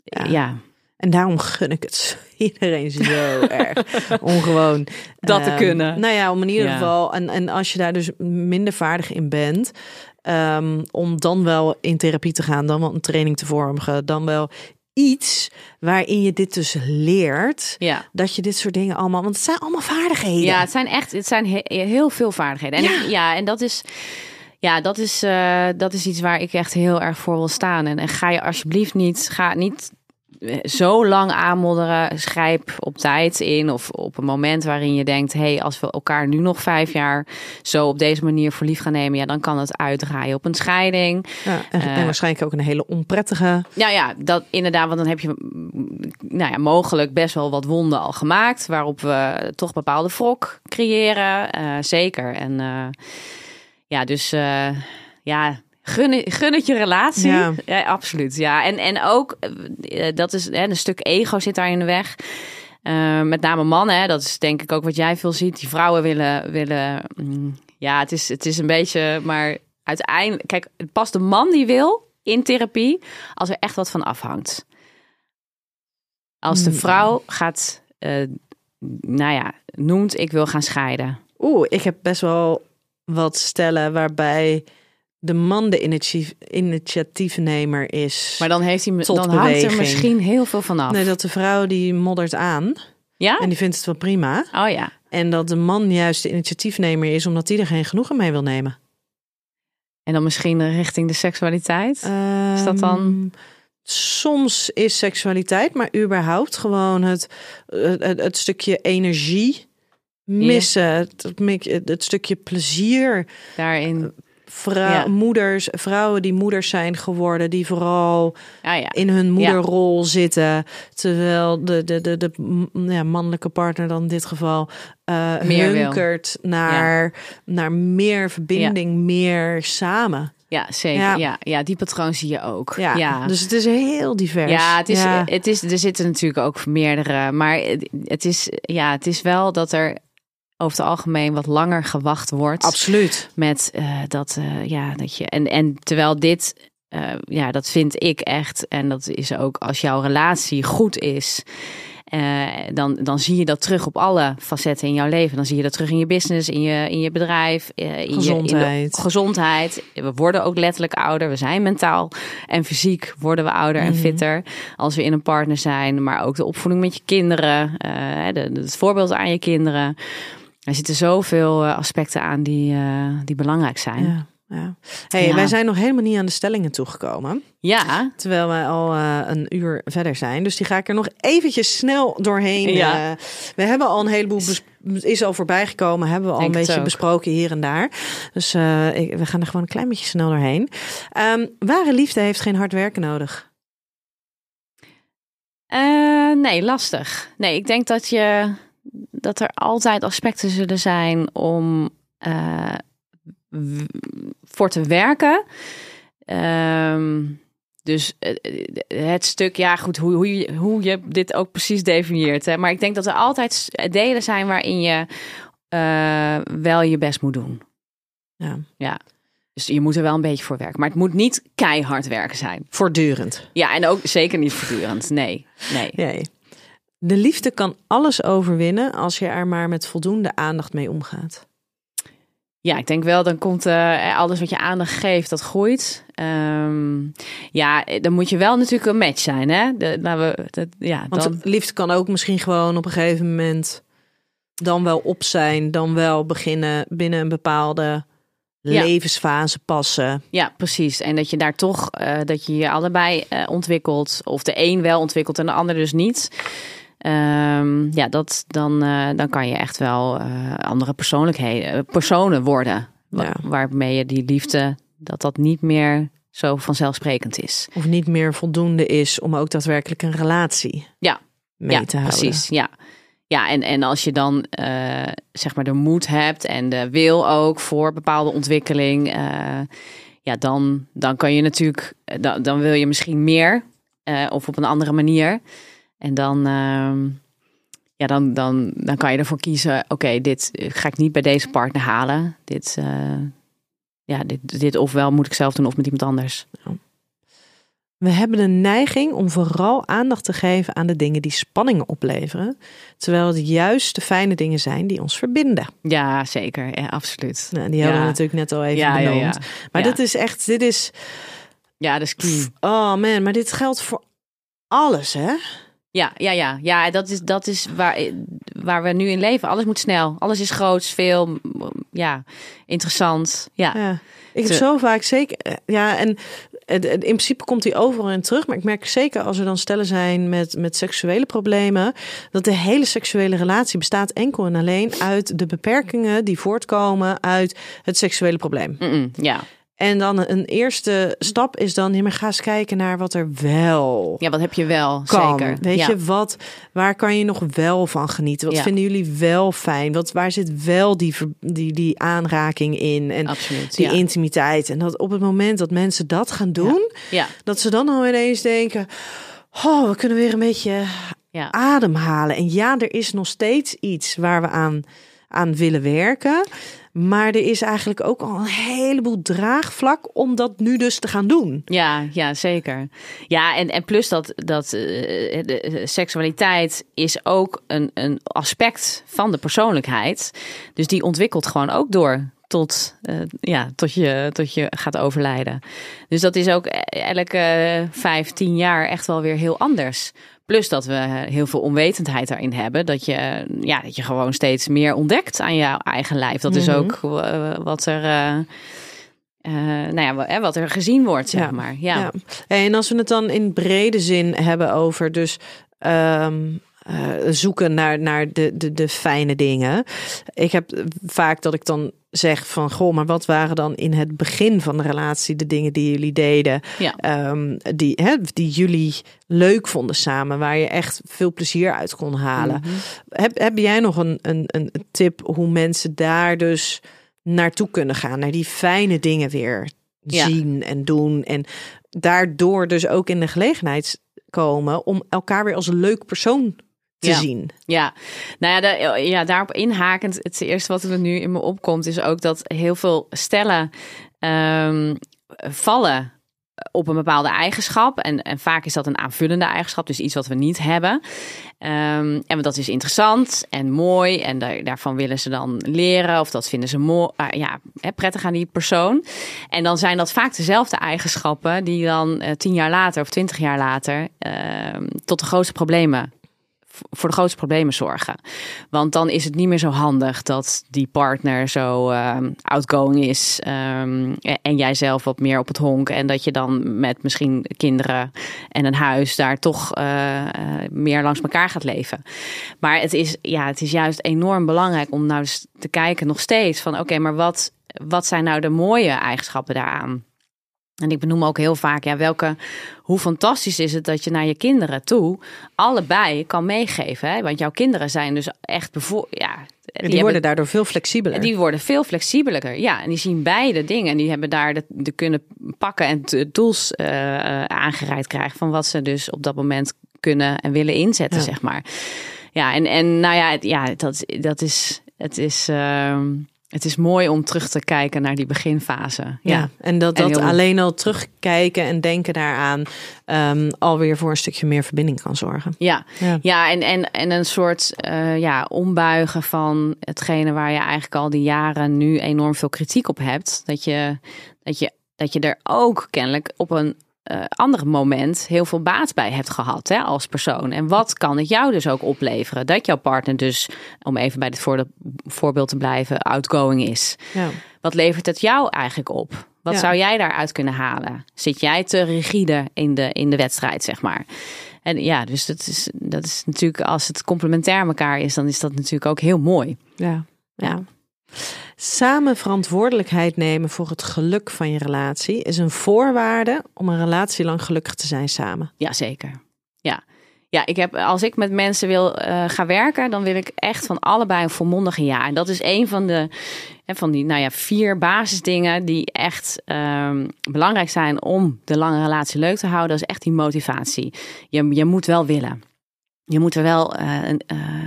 Ja. ja. En daarom gun ik het iedereen zo erg om gewoon Dat te ehm, kunnen. Nou ja, om in ieder Ja. geval. En, en als je daar dus minder vaardig in bent, ehm, om dan wel in therapie te gaan, dan wel een training te vormen, dan wel iets waarin je dit dus leert. ja. Dat je dit soort dingen allemaal, want het zijn allemaal vaardigheden. Ja, het zijn echt, het zijn he- heel veel vaardigheden. En Ja. ja, ja en dat is, ja, dat is, eh, dat is iets waar ik echt heel erg voor wil staan. En, en ga je alsjeblieft niet, ga niet zo lang aanmodderen. Schrijf op tijd in of op een moment waarin je denkt: hé, hey, als we elkaar nu nog vijf jaar zo op deze manier voor lief gaan nemen, ja, dan kan het uitdraaien op een scheiding. Ja, en, en Eh. waarschijnlijk ook een hele onprettige. Ja, ja, dat inderdaad, want dan heb je nou ja, mogelijk best wel wat wonden al gemaakt, waarop we toch bepaalde wrok creëren. Eh, zeker. En eh, ja, dus ja, gun, gun het je relatie. Ja. Ja, absoluut. Ja, en, en ook, eh, dat is hè, een stuk ego zit daar in de weg. Eh, met name mannen, hè, dat is denk ik ook wat jij veel ziet. Die vrouwen willen, willen mm, ja, het is, het is een beetje, maar uiteindelijk, kijk, pas de man die wil, in therapie als er echt wat van afhangt. Als de Hmm. vrouw gaat, eh, nou ja, noemt ik wil gaan scheiden. Oeh, ik heb best wel wat stellen waarbij de man de initiatief, initiatiefnemer is. Maar dan, heeft hij, dan hangt er misschien heel veel van af. Nee, dat de vrouw die moddert aan ja? en die vindt het wel prima. Oh ja. En dat de man juist de initiatiefnemer is omdat hij er geen genoegen mee wil nemen. En dan misschien richting de seksualiteit. Is dat dan- Ehm, Soms is seksualiteit, maar überhaupt gewoon het, het, stukje energie missen. Het, het, het stukje plezier. Daarin. Vrou- Ja. Moeders, vrouwen die moeders zijn geworden, die vooral Ah ja. in hun moederrol zitten. Terwijl de, de, de, de mannelijke partner dan in dit geval eh Meer wil. hunkert naar, naar meer verbinding, meer samen. Ja, zeker. Ja. Ja. Ja, die patroon zie je ook. Ja, ja. dus het is heel divers. Ja, het is, Ja. Het is, er zitten natuurlijk ook meerdere. Maar het is, ja, het is wel dat er over het algemeen wat langer gewacht wordt. Absoluut. Met eh, dat, eh, ja, dat je. En, en terwijl dit, eh, ja, dat vind ik echt. En dat is ook als jouw relatie goed is. dan, dan zie je dat terug op alle facetten in jouw leven. Dan zie je dat terug in je business, in je, in je bedrijf, eh, in Je, in Gezondheid. gezondheid. We worden ook letterlijk ouder. We zijn mentaal en fysiek worden we ouder en Mhm. fitter als we in een partner zijn. Maar ook de opvoeding met je kinderen, de, de- het voorbeeld aan je kinderen. Er zitten zoveel eh, aspecten aan die, eh, die belangrijk zijn. Ja, ja. Hey, Ja. wij zijn nog helemaal niet aan de stellingen toegekomen. Ja, Terwijl wij al eh, een uur verder zijn. Dus die ga ik er nog eventjes snel doorheen. Ja. we hebben al een heleboel, is al voorbij gekomen. Hebben we al Denk een beetje besproken hier en daar. Dus ik- we gaan er gewoon een klein beetje snel doorheen. Ehm, ware liefde heeft geen hard werken nodig. Nee, lastig. Nee, ik denk dat je dat er altijd aspecten zullen zijn om eh, voor te werken. Ehm, dus eh, het stuk, ja goed, hoe, hoe, je, hoe je dit ook precies definieert. Hè. Maar ik denk dat er altijd delen zijn waarin je eh, wel je best moet doen. Ja. Dus je moet er wel een beetje voor werken. Maar het moet niet keihard werken zijn. Voortdurend. Ja, en ook zeker niet voortdurend. Nee, nee. Nee. De liefde kan alles overwinnen als je er maar met voldoende aandacht mee omgaat. Ja, ik denk wel, dan komt eh, alles wat je aandacht geeft, dat groeit. Ehm, ja, dan moet je wel natuurlijk een match zijn, hè? De, nou, we, dat, ja, Want dan, liefde kan ook misschien gewoon op een gegeven moment dan wel op zijn, dan wel beginnen binnen een bepaalde Ja. levensfase passen. ja, precies. En dat je daar toch, eh, dat je je allebei eh, ontwikkelt. Of de een wel ontwikkelt en de ander dus niet. Ehm, ja, dat, dan, eh, dan kan je echt wel eh, andere persoonlijkheden, eh, personen worden. Wa- Ja. Waarmee je die liefde, dat dat niet meer zo vanzelfsprekend is. Of niet meer voldoende is om ook daadwerkelijk een relatie Ja. mee ja, te houden. Precies, ja. Ja, en, en als je dan zeg maar de moed hebt en de wil ook voor bepaalde ontwikkeling, ja, dan, dan kan je natuurlijk, dan, dan wil je misschien meer of op een andere manier. En dan, ehm, ja, dan, dan, dan kan je ervoor kiezen, oké, dit ga ik niet bij deze partner halen. Dit, eh, ja, dit, dit ofwel moet ik zelf doen of met iemand anders. We hebben de neiging om vooral aandacht te geven aan de dingen die spanningen opleveren, terwijl het juist de fijne dingen zijn die ons verbinden. Ja, zeker. Ja, absoluut. Nou, die hadden we natuurlijk net al even Ja, benoemd. Maar dit is echt, dit is, Ja, dat is oh man, maar dit geldt voor alles, hè? Ja, ja, ja. ja dat is, dat is waar, waar we nu in leven. Alles moet snel. Alles is groots, veel, ja, interessant. Ja, Ja, ik heb zo vaak zeker. Ja, en in principe komt hij overal in terug. Maar ik merk zeker als er dan stellen zijn met, met seksuele problemen. dat de hele seksuele relatie bestaat enkel en alleen uit de beperkingen die voortkomen uit het seksuele probleem. Ja. En dan een eerste stap is dan, maar ga eens kijken naar wat er wel ja, wat heb je wel, kan. zeker. Weet ja. je, wat, waar kan je nog wel van genieten? Wat Ja. vinden jullie wel fijn? Wat, waar zit wel die, die, die aanraking in? En Absoluut, die ja. intimiteit. En dat op het moment dat mensen dat gaan doen, dat ze dan al ineens denken: Oh, we kunnen weer een beetje ja. ademhalen. En ja, er is nog steeds iets waar we aan, aan willen werken. Maar er is eigenlijk ook al een heleboel draagvlak om dat nu dus te gaan doen. Ja, ja zeker. Ja, en, en plus dat, dat uh, seksualiteit is ook een, een aspect van de persoonlijkheid. Dus die ontwikkelt gewoon ook door tot, uh, ja, tot, je, tot je gaat overlijden. Dus dat is ook elke vijf, tien jaar echt wel weer heel anders. Plus dat we heel veel onwetendheid daarin hebben. Dat je, ja, dat je gewoon steeds meer ontdekt aan jouw eigen lijf. Dat is ook uh, wat er. Uh, uh, nou ja, wat er gezien wordt, zeg Ja. maar. Ja. Ja. En als we het dan in brede zin hebben over dus ehm, eh, zoeken naar, naar de, de, de fijne dingen. Ik heb vaak dat ik dan zeg van goh, maar wat waren dan in het begin van de relatie de dingen die jullie deden, Ja. ehm, die, hè, die jullie leuk vonden samen, waar je echt veel plezier uit kon halen. Mhm. Heb, heb jij nog een, een, een tip hoe mensen daar dus naartoe kunnen gaan, naar die fijne dingen weer Ja. zien en doen en daardoor dus ook in de gelegenheid komen om elkaar weer als een leuk persoon te Ja. zien. Ja, nou ja, ja, daarop inhakend. Het eerste wat er nu in me opkomt is ook dat heel veel stellen ehm, vallen op een bepaalde eigenschap. En, en vaak is dat een aanvullende eigenschap, dus iets wat we niet hebben. Ehm, en dat is interessant en mooi. En daar, daarvan willen ze dan leren. Of dat vinden ze mooi, ja, hè, prettig aan die persoon. En dan zijn dat vaak dezelfde eigenschappen die dan eh, tien jaar later of twintig jaar later ehm, tot de grootste problemen voor de grootste problemen zorgen. Want dan is het niet meer zo handig dat die partner zo ehm, outgoing is ehm, en jij zelf wat meer op het honk en dat je dan met misschien kinderen en een huis daar toch eh, eh, meer langs elkaar gaat leven. Maar het is, ja, het is juist enorm belangrijk om nou eens te kijken nog steeds van oké, maar wat, wat zijn nou de mooie eigenschappen daaraan? En ik benoem ook heel vaak, ja, welke, hoe fantastisch is het dat je naar je kinderen toe allebei kan meegeven. Hè? Want jouw kinderen zijn dus echt bevo- ja, En die, worden daardoor veel flexibeler. die worden veel flexibeler. Ja, en die zien beide dingen. En die hebben daar de, de kunnen pakken en de tools eh, eh, aangereikt krijgen van wat ze dus op dat moment kunnen en willen inzetten, Ja. zeg maar. Ja, en, en nou ja, het, ja dat, dat is, het is, ehm, het is mooi om terug te kijken naar die beginfase. Ja, en dat En dat heel- alleen al terugkijken en denken daaraan ehm, alweer voor een stukje meer verbinding kan zorgen. Ja, Ja. ja. en, en, en een soort eh, ja, ombuigen van hetgene waar je eigenlijk al die jaren nu enorm veel kritiek op hebt. Dat je, dat je, dat je er ook kennelijk op een eh ander moment heel veel baat bij hebt gehad hè, als persoon. En wat kan het jou dus ook opleveren? Dat jouw partner dus, om even bij dit voorbeeld te blijven, outgoing is. Ja. Wat levert het jou eigenlijk op? Wat Ja. zou jij daaruit kunnen halen? Zit jij te rigide in de, in de wedstrijd, zeg maar? En ja, dus dat is, dat is natuurlijk, als het complementair elkaar is, dan is dat natuurlijk ook heel mooi. Ja. ja. Ja. Samen verantwoordelijkheid nemen voor het geluk van je relatie is een voorwaarde om een relatie lang gelukkig te zijn samen. Jazeker. Ja. Ja, ik heb, als ik met mensen wil eh, gaan werken, dan wil ik echt van allebei een volmondige ja. En dat is een van de hè, van die nou ja, vier basisdingen die echt ehm, belangrijk zijn om de lange relatie leuk te houden. Dat is echt die motivatie. Je, je moet wel willen. Je moet er wel eh, eh,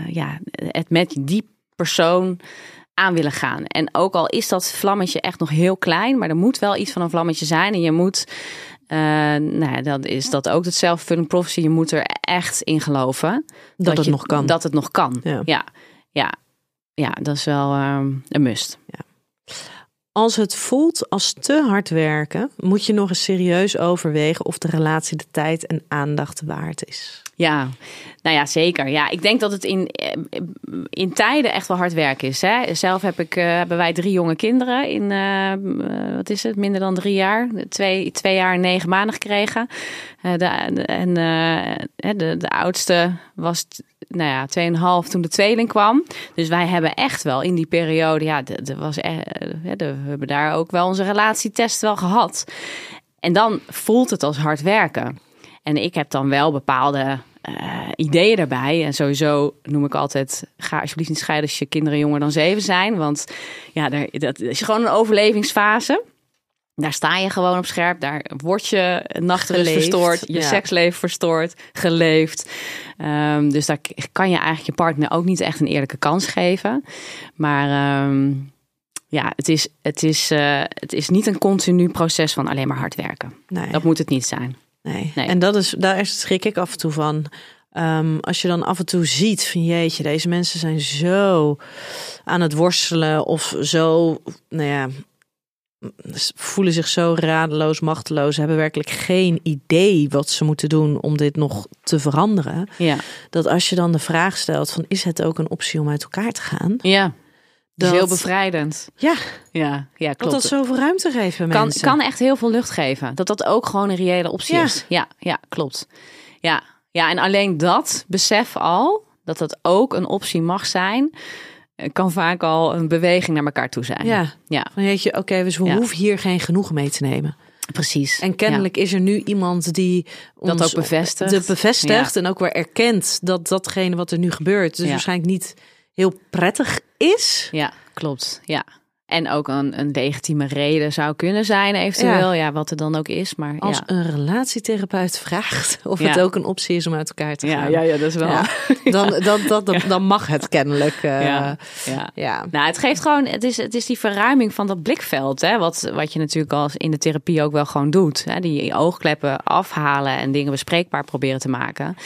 ja, het met die persoon aan willen gaan. En ook al is dat vlammetje echt nog heel klein, maar er moet wel iets van een vlammetje zijn. En je moet, eh, nou ja, dan is dat ook het self-fulfilling prophecy. Je moet er echt in geloven Dat, het je- nog kan. Dat het nog kan. Ja. Ja, ja, ja, dat is wel ehm, een must. Als het voelt als te hard werken, moet je nog eens serieus overwegen of de relatie de tijd en aandacht waard is. Ja, nou ja, zeker. Ja, ik denk dat het in, eh, in tijden echt wel hard werk is. Hè? Zelf heb ik, eh, hebben wij drie jonge kinderen in, eh, wat is het, minder dan drie jaar. Twee, twee jaar en negen maanden gekregen. De, en de, de oudste was, nou ja, tweeënhalf toen de tweeling kwam. Dus wij hebben echt wel in die periode, ja, de, was, de, we hebben daar ook wel onze relatietest wel gehad. En dan voelt het als hard werken. En ik heb dan wel bepaalde eh, ideeën daarbij. En sowieso noem ik altijd: ga alsjeblieft niet scheiden als je kinderen jonger dan zeven zijn. Want ja, daar, dat is gewoon een overlevingsfase. Daar sta je gewoon op scherp. Daar word je nachtrust Geleefd, verstoord, je ja. seksleven verstoord, geleefd. Ehm, dus daar kan je eigenlijk je partner ook niet echt een eerlijke kans geven. Maar ehm, ja, het is, het, is, eh, het is niet een continu proces van alleen maar hard werken. Nee. Dat moet het niet zijn. Nee. Nee. En dat is, daar schrik ik af en toe van. Ehm, als je dan af en toe ziet van jeetje, deze mensen zijn zo aan het worstelen of zo, nou ja, voelen zich zo radeloos, machteloos, hebben werkelijk geen idee wat ze moeten doen om dit nog te veranderen. Ja, Dat als je dan de vraag stelt van is het ook een optie om uit elkaar te gaan? ja. Dat is Dat- heel bevrijdend. Ja, Ja, ja dat klopt. dat zoveel ruimte kan, mensen. kan echt heel veel lucht geven. Dat dat ook gewoon een reële optie Ja. is. Ja, ja, klopt. Ja. ja, en alleen dat besef al, dat dat ook een optie mag zijn, eh, kan vaak al een beweging naar elkaar toe zijn. Ja, ja van jeetje, oké, dus we Ja. hoeven hier geen genoegen mee te nemen. precies. En kennelijk is er nu iemand die Dat ons ook bevestigt. de bevestigt en ook weer erkent dat datgene wat er nu gebeurt, dus waarschijnlijk niet heel prettig is. Ja, klopt. Ja. En ook een, een legitieme reden zou kunnen zijn, eventueel. Ja, wat er dan ook is. Maar Als ja. een relatietherapeut vraagt of Ja. het ook een optie is om uit elkaar te gaan. ja, ja, dat is wel. Dan, dan, dan, dan, dan mag het kennelijk. eh, Ja, ja. ja. Nou, het geeft gewoon, het is, het is die verruiming van dat blikveld, hè, wat, wat je natuurlijk als in de therapie ook wel gewoon doet. Hè, die oogkleppen afhalen en dingen bespreekbaar proberen te maken.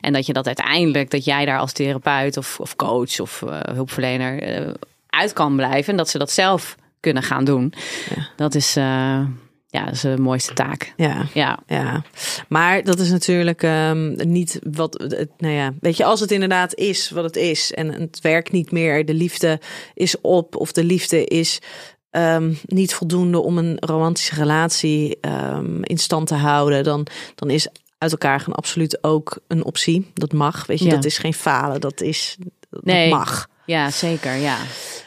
En dat je dat uiteindelijk, dat jij daar als therapeut of, of coach of eh, hulpverlener eh, uit kan blijven. En dat ze dat zelf kunnen gaan doen. Ja. Dat is, eh, ja, dat is de mooiste taak. ja. Ja, Ja, maar dat is natuurlijk ehm, niet wat. Het, nou ja, weet je, als het inderdaad is wat het is en het werkt niet meer, de liefde is op of de liefde is ehm, niet voldoende om een romantische relatie ehm, in stand te houden, dan, dan is uit elkaar gaan absoluut ook een optie. Dat mag, weet je, Ja. dat is geen falen, dat is. Dat Nee. mag. Ja zeker. Ja.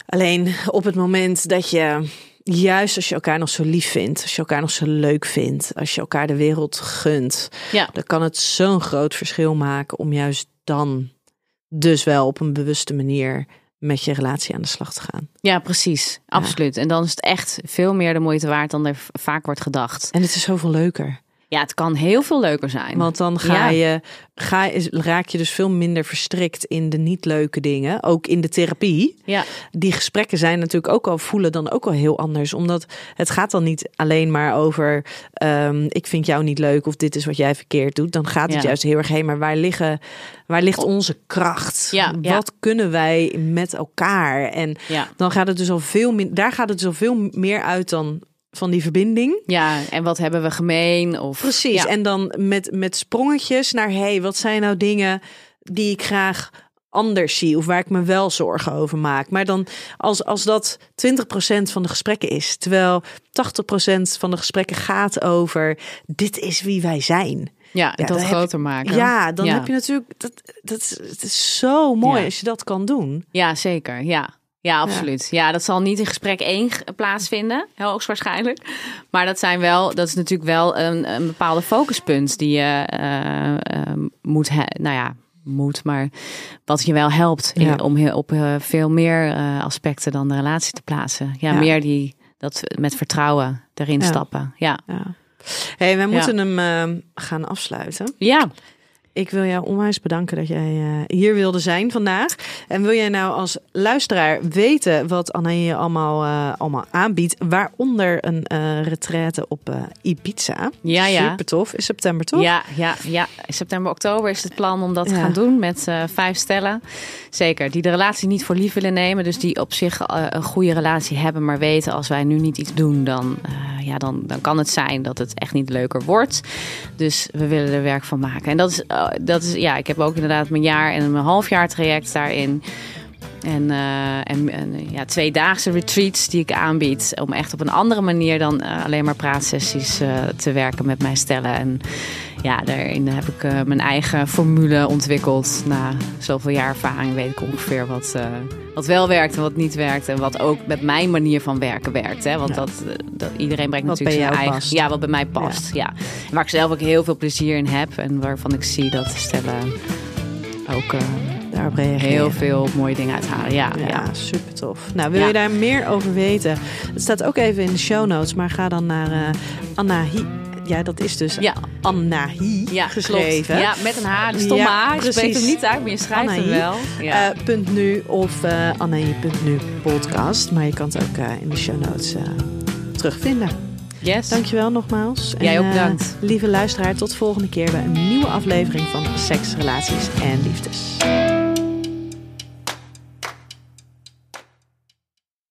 Alleen op het moment dat je, juist als je elkaar nog zo lief vindt, als je elkaar nog zo leuk vindt, als je elkaar de wereld gunt, Ja. dan kan het zo'n groot verschil maken om juist dan dus wel op een bewuste manier met je relatie aan de slag te gaan. ja, precies. Absoluut. En dan is het echt veel meer de moeite waard dan er vaak wordt gedacht. En het is zoveel leuker. Ja, het kan heel veel leuker zijn. Want dan ga Ja. je, ga, raak je dus veel minder verstrikt in de niet leuke dingen. Ook in de therapie. ja, die gesprekken zijn natuurlijk ook al voelen dan ook al heel anders. Omdat het gaat dan niet alleen maar over ehm, ik vind jou niet leuk of dit is wat jij verkeerd doet. Dan gaat het Ja. juist heel erg heen. Maar waar, liggen, waar ligt onze kracht? Ja. Wat kunnen wij met elkaar? En ja. dan gaat het dus al veel meer. Daar gaat het dus al veel meer uit dan van die verbinding. ja, en wat hebben we gemeen? Of, Precies. Ja, En dan met, met sprongetjes naar hey, wat zijn nou dingen die ik graag anders zie of waar ik me wel zorgen over maak. Maar dan als, als dat 20% van de gesprekken is, terwijl 80% van de gesprekken gaat over dit is wie wij zijn. ja, Ja, dat heb- groter maken. Ja, dan Ja. heb je natuurlijk dat, dat is, het is zo mooi als je dat kan doen. Ja, zeker. Ja. Ja, absoluut. Ja. dat zal niet in gesprek 1 plaatsvinden, heel hoogstwaarschijnlijk. Maar dat zijn wel, dat is natuurlijk wel een, een bepaalde focuspunt die je eh, eh, moet, nou ja, moet, maar wat je wel helpt in- Ja. om heel- op eh, veel meer aspecten dan de relatie te plaatsen. Ja, Ja. meer die dat met vertrouwen erin stappen. Ja. Ja. Hey, wij moeten hem gaan afsluiten. Ja. Ik wil jou onwijs bedanken dat jij eh, hier wilde zijn vandaag. En wil jij nou als luisteraar weten wat Anna je allemaal, eh, allemaal aanbiedt, waaronder een eh retraite op eh, Ibiza. Ja, ja. Super tof. In september toch? Ja, ja, ja. In september, oktober is het plan om dat te Ja. gaan doen met vijf stellen. Zeker, die de relatie niet voor lief willen nemen. Dus die op zich een goede relatie hebben, maar weten als wij nu niet iets doen, dan, ja, dan, dan kan het zijn dat het echt niet leuker wordt. Dus we willen er werk van maken. En dat is, eh, dat is ja, ik heb ook inderdaad mijn jaar en mijn halfjaar traject daarin. En, eh, en, en, ja, tweedaagse retreats die ik aanbied. Om echt op een andere manier dan eh, alleen maar praatsessies eh, te werken met mijn stellen. En ja, daarin heb ik eh, mijn eigen formule ontwikkeld. Na zoveel jaar ervaring weet ik ongeveer wat, eh, wat wel werkt en wat niet werkt. En wat ook met mijn manier van werken werkt. Hè? Want Ja. dat, eh, dat, iedereen brengt Wat natuurlijk zijn eigen... past. Ja, wat bij mij past. Ja. Waar ik zelf ook heel veel plezier in heb. En waarvan ik zie dat stellen ook... eh, daarop reageren. Heel veel mooie dingen uithalen. Ja, Ja, ja. super tof. Nou, wil je daar meer over weten? Het staat ook even in de show notes, maar ga dan naar Anna Hi. Ja, dat is dus Ja. Ja, geschreven. klopt. Ja, met een H. De stomme Ja, H. Je spreekt hem niet uit, maar je schrijft hem wel. Ja. Eh, punt nu of uh, Annahi.nu podcast. Maar je kan het ook eh, in de show notes terugvinden. yes. Dankjewel nogmaals. Jij En, ook eh, bedankt. lieve luisteraar, tot volgende keer bij een nieuwe aflevering van Seks, Relaties en Liefdes.